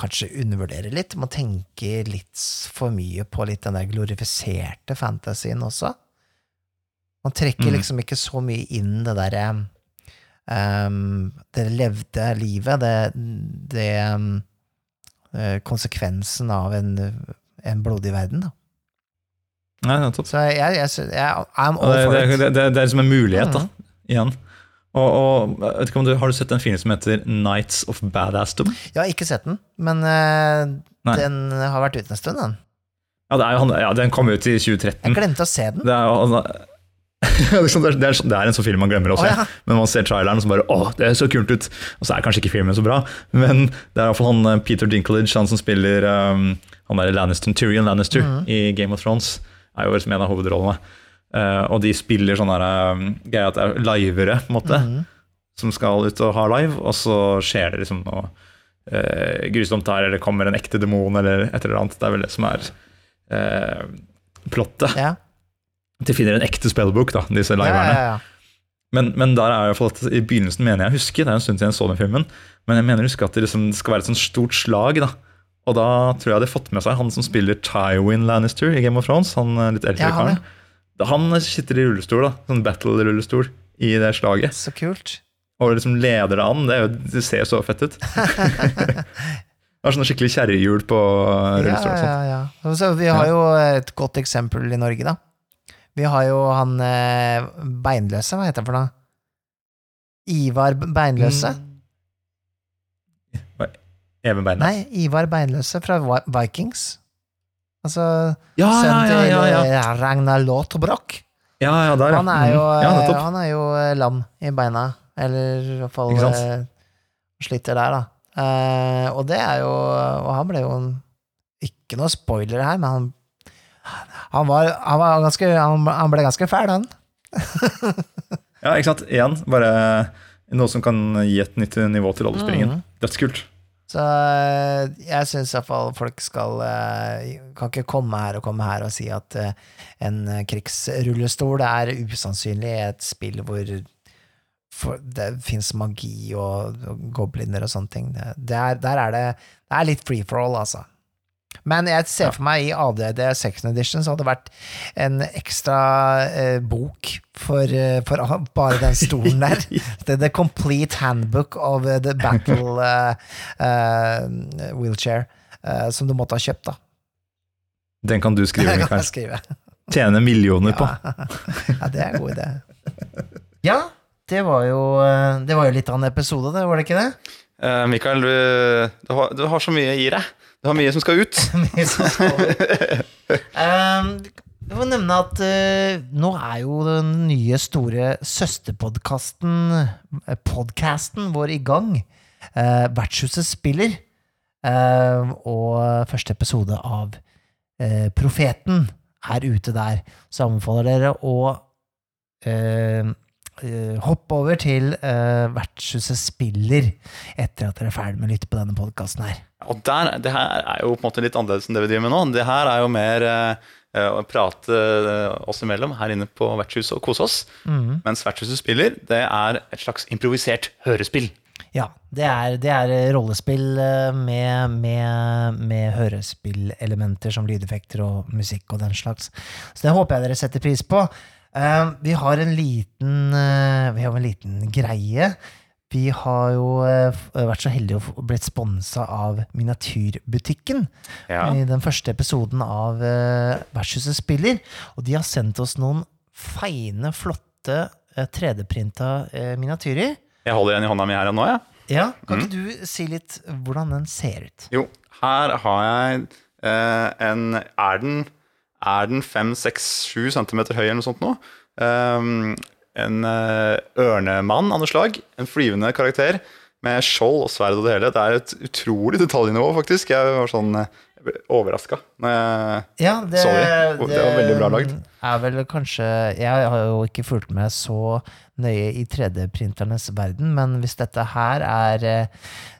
kanskje undervurderer litt. Man tenker litt for mye på litt den der glorifiserte fantasien også. Man trekker Mm. liksom ikke så mye inn det derre um, Det levde livet, det, det um, konsekvensen av en, en blodig verden. Da. Nei, nettopp. Så jeg, jeg, jeg, jeg I'm all Det, for det, it. det, det, det er liksom en mulighet, da. Mhm. Igjen. Og, og du, Har du sett en film som heter Nights of Badassdom? Jeg har ikke sett den, men uh, den har vært ute en stund, den. Ja, det er ja, Den kom ut i 2013. Jeg glemte å se den. Det er, jo- det, er, er, sånn- det er en sånn film man glemmer å se. se. ja. Men man ser traileren og så bare Å, det så kult ut! Og så er kanskje ikke filmen så bra, men det er iallfall han eh, Peter Dinklage, han som spiller um, han der Lannister, Tyrion Lannister mm. i Game of Thrones, er jo liksom en av hovedrollene. Uh, og de spiller sånn um, greie at det er livere, på en måte, mm. som skal ut og ha live, og så skjer det liksom noe uh, grusomt her, eller kommer en ekte demon, eller et eller annet. Det er vel det som er uh, plottet. Ja. De finner en ekte spellbook, da, disse Ja, liverne. ja, ja. Men, men der er i, hvert fall at i begynnelsen mener jeg å huske, det er en stund siden jeg så den filmen, men jeg mener å huske at det liksom skal være et sånt stort slag. da. Og da tror jeg de har fått med seg han som spiller Tywin Lannister i Game of Thrones. Han eh, litt eldre Ja, han. Han sitter i rullestol, da, sånn battle-rullestol, i det slaget. Så kult. Og liksom leder det an. Det, jo, det ser så fett ut. Det var sånne skikkelig kjerrehjul på Ja, rullestol. Ja, ja, ja. Så vi har jo et godt eksempel i Norge, da. Vi har jo han eh, beinløse, hva heter han for noe? Ivar Beinløse? Mm. Even Beine? Nei, Ivar Beinløse fra Vikings. Altså Ja, ja, sønnen ja, til ja, ja. eh, Ragnar Lothbrok. ja, ja der, ja. Han er jo, mm. ja, eh, han er jo eh, lam i beina, eller i hvert fall eh, sliter der, da. Eh, og det er jo Og han ble jo Ikke noe spoiler her, men han han var, han var ganske Han han ble ganske fæl, han. Ja, ikke sant. Igjen, bare noe som kan gi et nytt nivå til rollespillingen. Mm. Dødskult. Så eh, jeg syns iallfall folk skal eh, Kan ikke komme her og komme her og si at eh, en krigsrullestol er usannsynlig i et spill hvor det fins magi og, gobliner og sånne ting. Det, det er, der er det Det er litt free for all, altså. Men jeg ser for meg i ADD Second Edition så hadde det vært en ekstra eh, bok for, eh, for bare den stolen der. Det er The Complete Handbook of eh, the Battle uh, uh, Wheelchair, Uh, som du måtte ha kjøpt, da. Den kan du skrive, Mikael. skrive. Tjene millioner på. Ja, det er en god idé. Ja, det var jo, det var jo litt av en episode, det, var det ikke det? Eh, Mikael, du, du, har, du har så mye i deg. Du har mye som skal ut. Mye som skal ut. um, jeg må nevne at uh, nå er jo den nye store søsterpodkasten podkasten vår i gang. Uh, Vertshuset spiller. Uh, og første episode av eh, Profeten er ute der. Så anbefaler dere å eh, eh, over til uh, Vertshuset spiller etter at dere er ferdig med å lytte på denne podkasten her. Og der, det her er jo på en måte litt annerledes enn det vi driver med nå. Det her er jo mer eh, å prate oss imellom her inne på vertshuset og kose oss. Mm. Mens vertshuset spiller, det er et slags improvisert hørespill. Ja, det er, det er rollespill med, med, med hørespillelementer som lydeffekter og musikk og den slags. Så det håper jeg dere setter pris på. Eh, vi har en liten, uh, vi har en liten greie. Vi har jo uh, vært så heldige å blitt sponsa av Miniatyrbutikken Ja. i den første episoden av uh, Vertshuset spiller. Og de har sendt oss noen feine, flotte eh, 3D-printa eh, miniatyrer. Jeg holder en i hånda mi her og nå, jeg. Ja, Kan ikke du si litt hvordan den ser ut? Jo, her har jeg en Er den, er den 5-6-7 cm høy eller noe sånt nå? Um, en eh, ørnemann av noe slag. En flyvende karakter med skjold og sverd og det hele. Det er et utrolig detaljnivå, faktisk. Jeg var sånn uh, overraska når jeg Ja, det, Sorry. Det var veldig bra lagd. Er vel kanskje Jeg har jo ikke fulgt med så nøye i 3D-printernes verden, men hvis dette her er eh,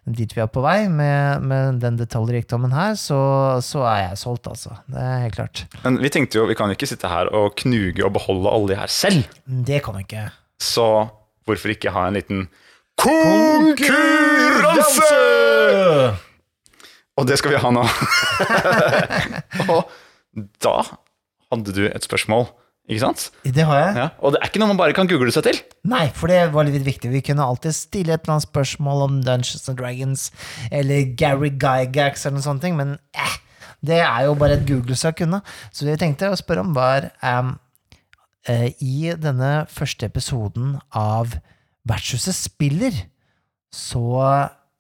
dit vi er på vei, med, med den detaljrikdommen her, så, så er jeg solgt, altså. Det er helt klart. Men vi tenkte jo, vi kan jo ikke sitte her og knuge og beholde alle de her selv. Det kan vi ikke. Så hvorfor ikke ha en liten konkurranse? Og det skal vi ha nå. og da hadde du et spørsmål Ikke sant? Det har jeg. Ja. Og det er ikke noe man bare kan google seg til. Nei, for det var litt viktig. Vi kunne alltid stille et eller annet spørsmål om Dungeons and Dragons eller Gary Gygax eller noen sånne ting, men eh, det er jo bare et Google-søk unna. Så det vi tenkte å spørre om, var um, uh, I denne første episoden av Vertshuset spiller, så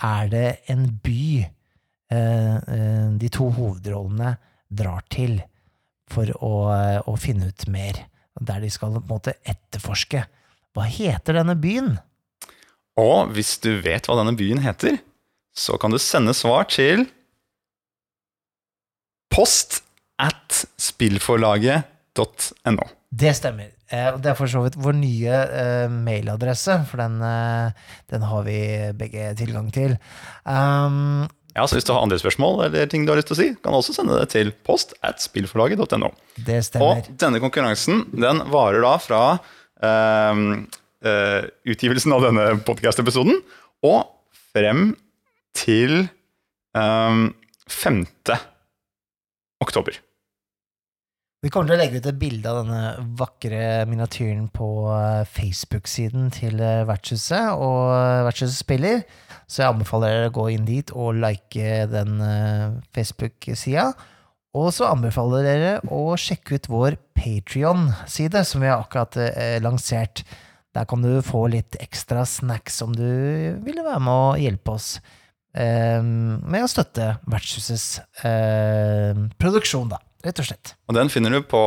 er det en by de to hovedrollene drar til for å, å finne ut mer. Der de skal på en måte etterforske. Hva heter denne byen? Og hvis du vet hva denne byen heter, så kan du sende svar til post at spillforlaget.no. Det stemmer. Eh, Det er for så vidt vår nye eh, mailadresse, for den, eh, den har vi begge tilgang til. Um, Ja, så Hvis du har andre spørsmål eller ting du har lyst til å si, kan du også sende det til post at spillforlaget.no. det stemmer. Og denne konkurransen den varer da fra ehm, eh, utgivelsen av denne podkast-episoden og frem til ehm, 5. oktober. Vi kommer til å legge ut et bilde av denne vakre miniatyren på eh, Facebook-siden til eh, Vertshuset og Vertshusets spiller, så jeg anbefaler dere å gå inn dit og like den eh, Facebook-sida. Og så anbefaler dere å sjekke ut vår Patrion-side, som vi har akkurat eh, lansert. Der kan du få litt ekstra snacks om du ville være med å hjelpe oss eh, med å støtte Vertshusets eh, produksjon, da, rett og slett. Og den finner du på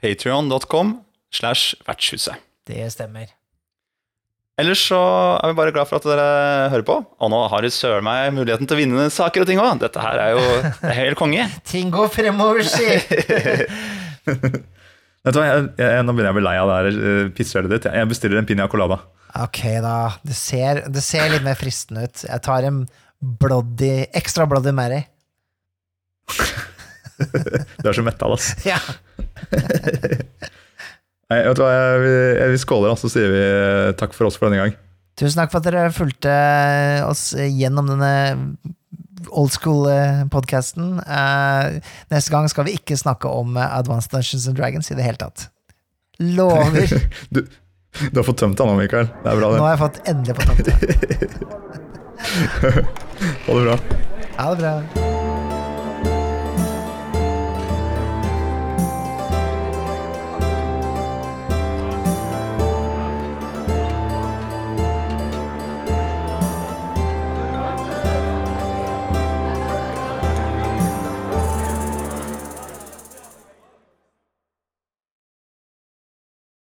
patrion.com slash vertshuset. Det stemmer. Ellers så er vi bare glad for at dere hører på. Og nå har du søren meg muligheten til å vinne saker og ting òg. Dette her er jo helt konge. Ting går fremover, si! Vet du hva, jeg, jeg, Nå begynner jeg å bli lei av det her pisshølet ditt. Jeg bestiller en piña colada. Ok, da. Det ser, det ser litt mer fristende ut. Jeg tar en bloody, ekstra bloody Mary. Du er så metta, altså. Ja. Nei, vet du hva, jeg, vi skåler, og så sier vi eh, takk for oss for denne gang. Tusen takk for at dere fulgte oss gjennom denne old school-podkasten. neste gang skal vi ikke snakke om eh, Advanced Dungeons and Dragons i det hele tatt. Lover. Du, du har fått tømt deg nå, Mikael. Det er bra, Nå har jeg fått endelig fått tømt meg. Ha det bra. Ha det bra.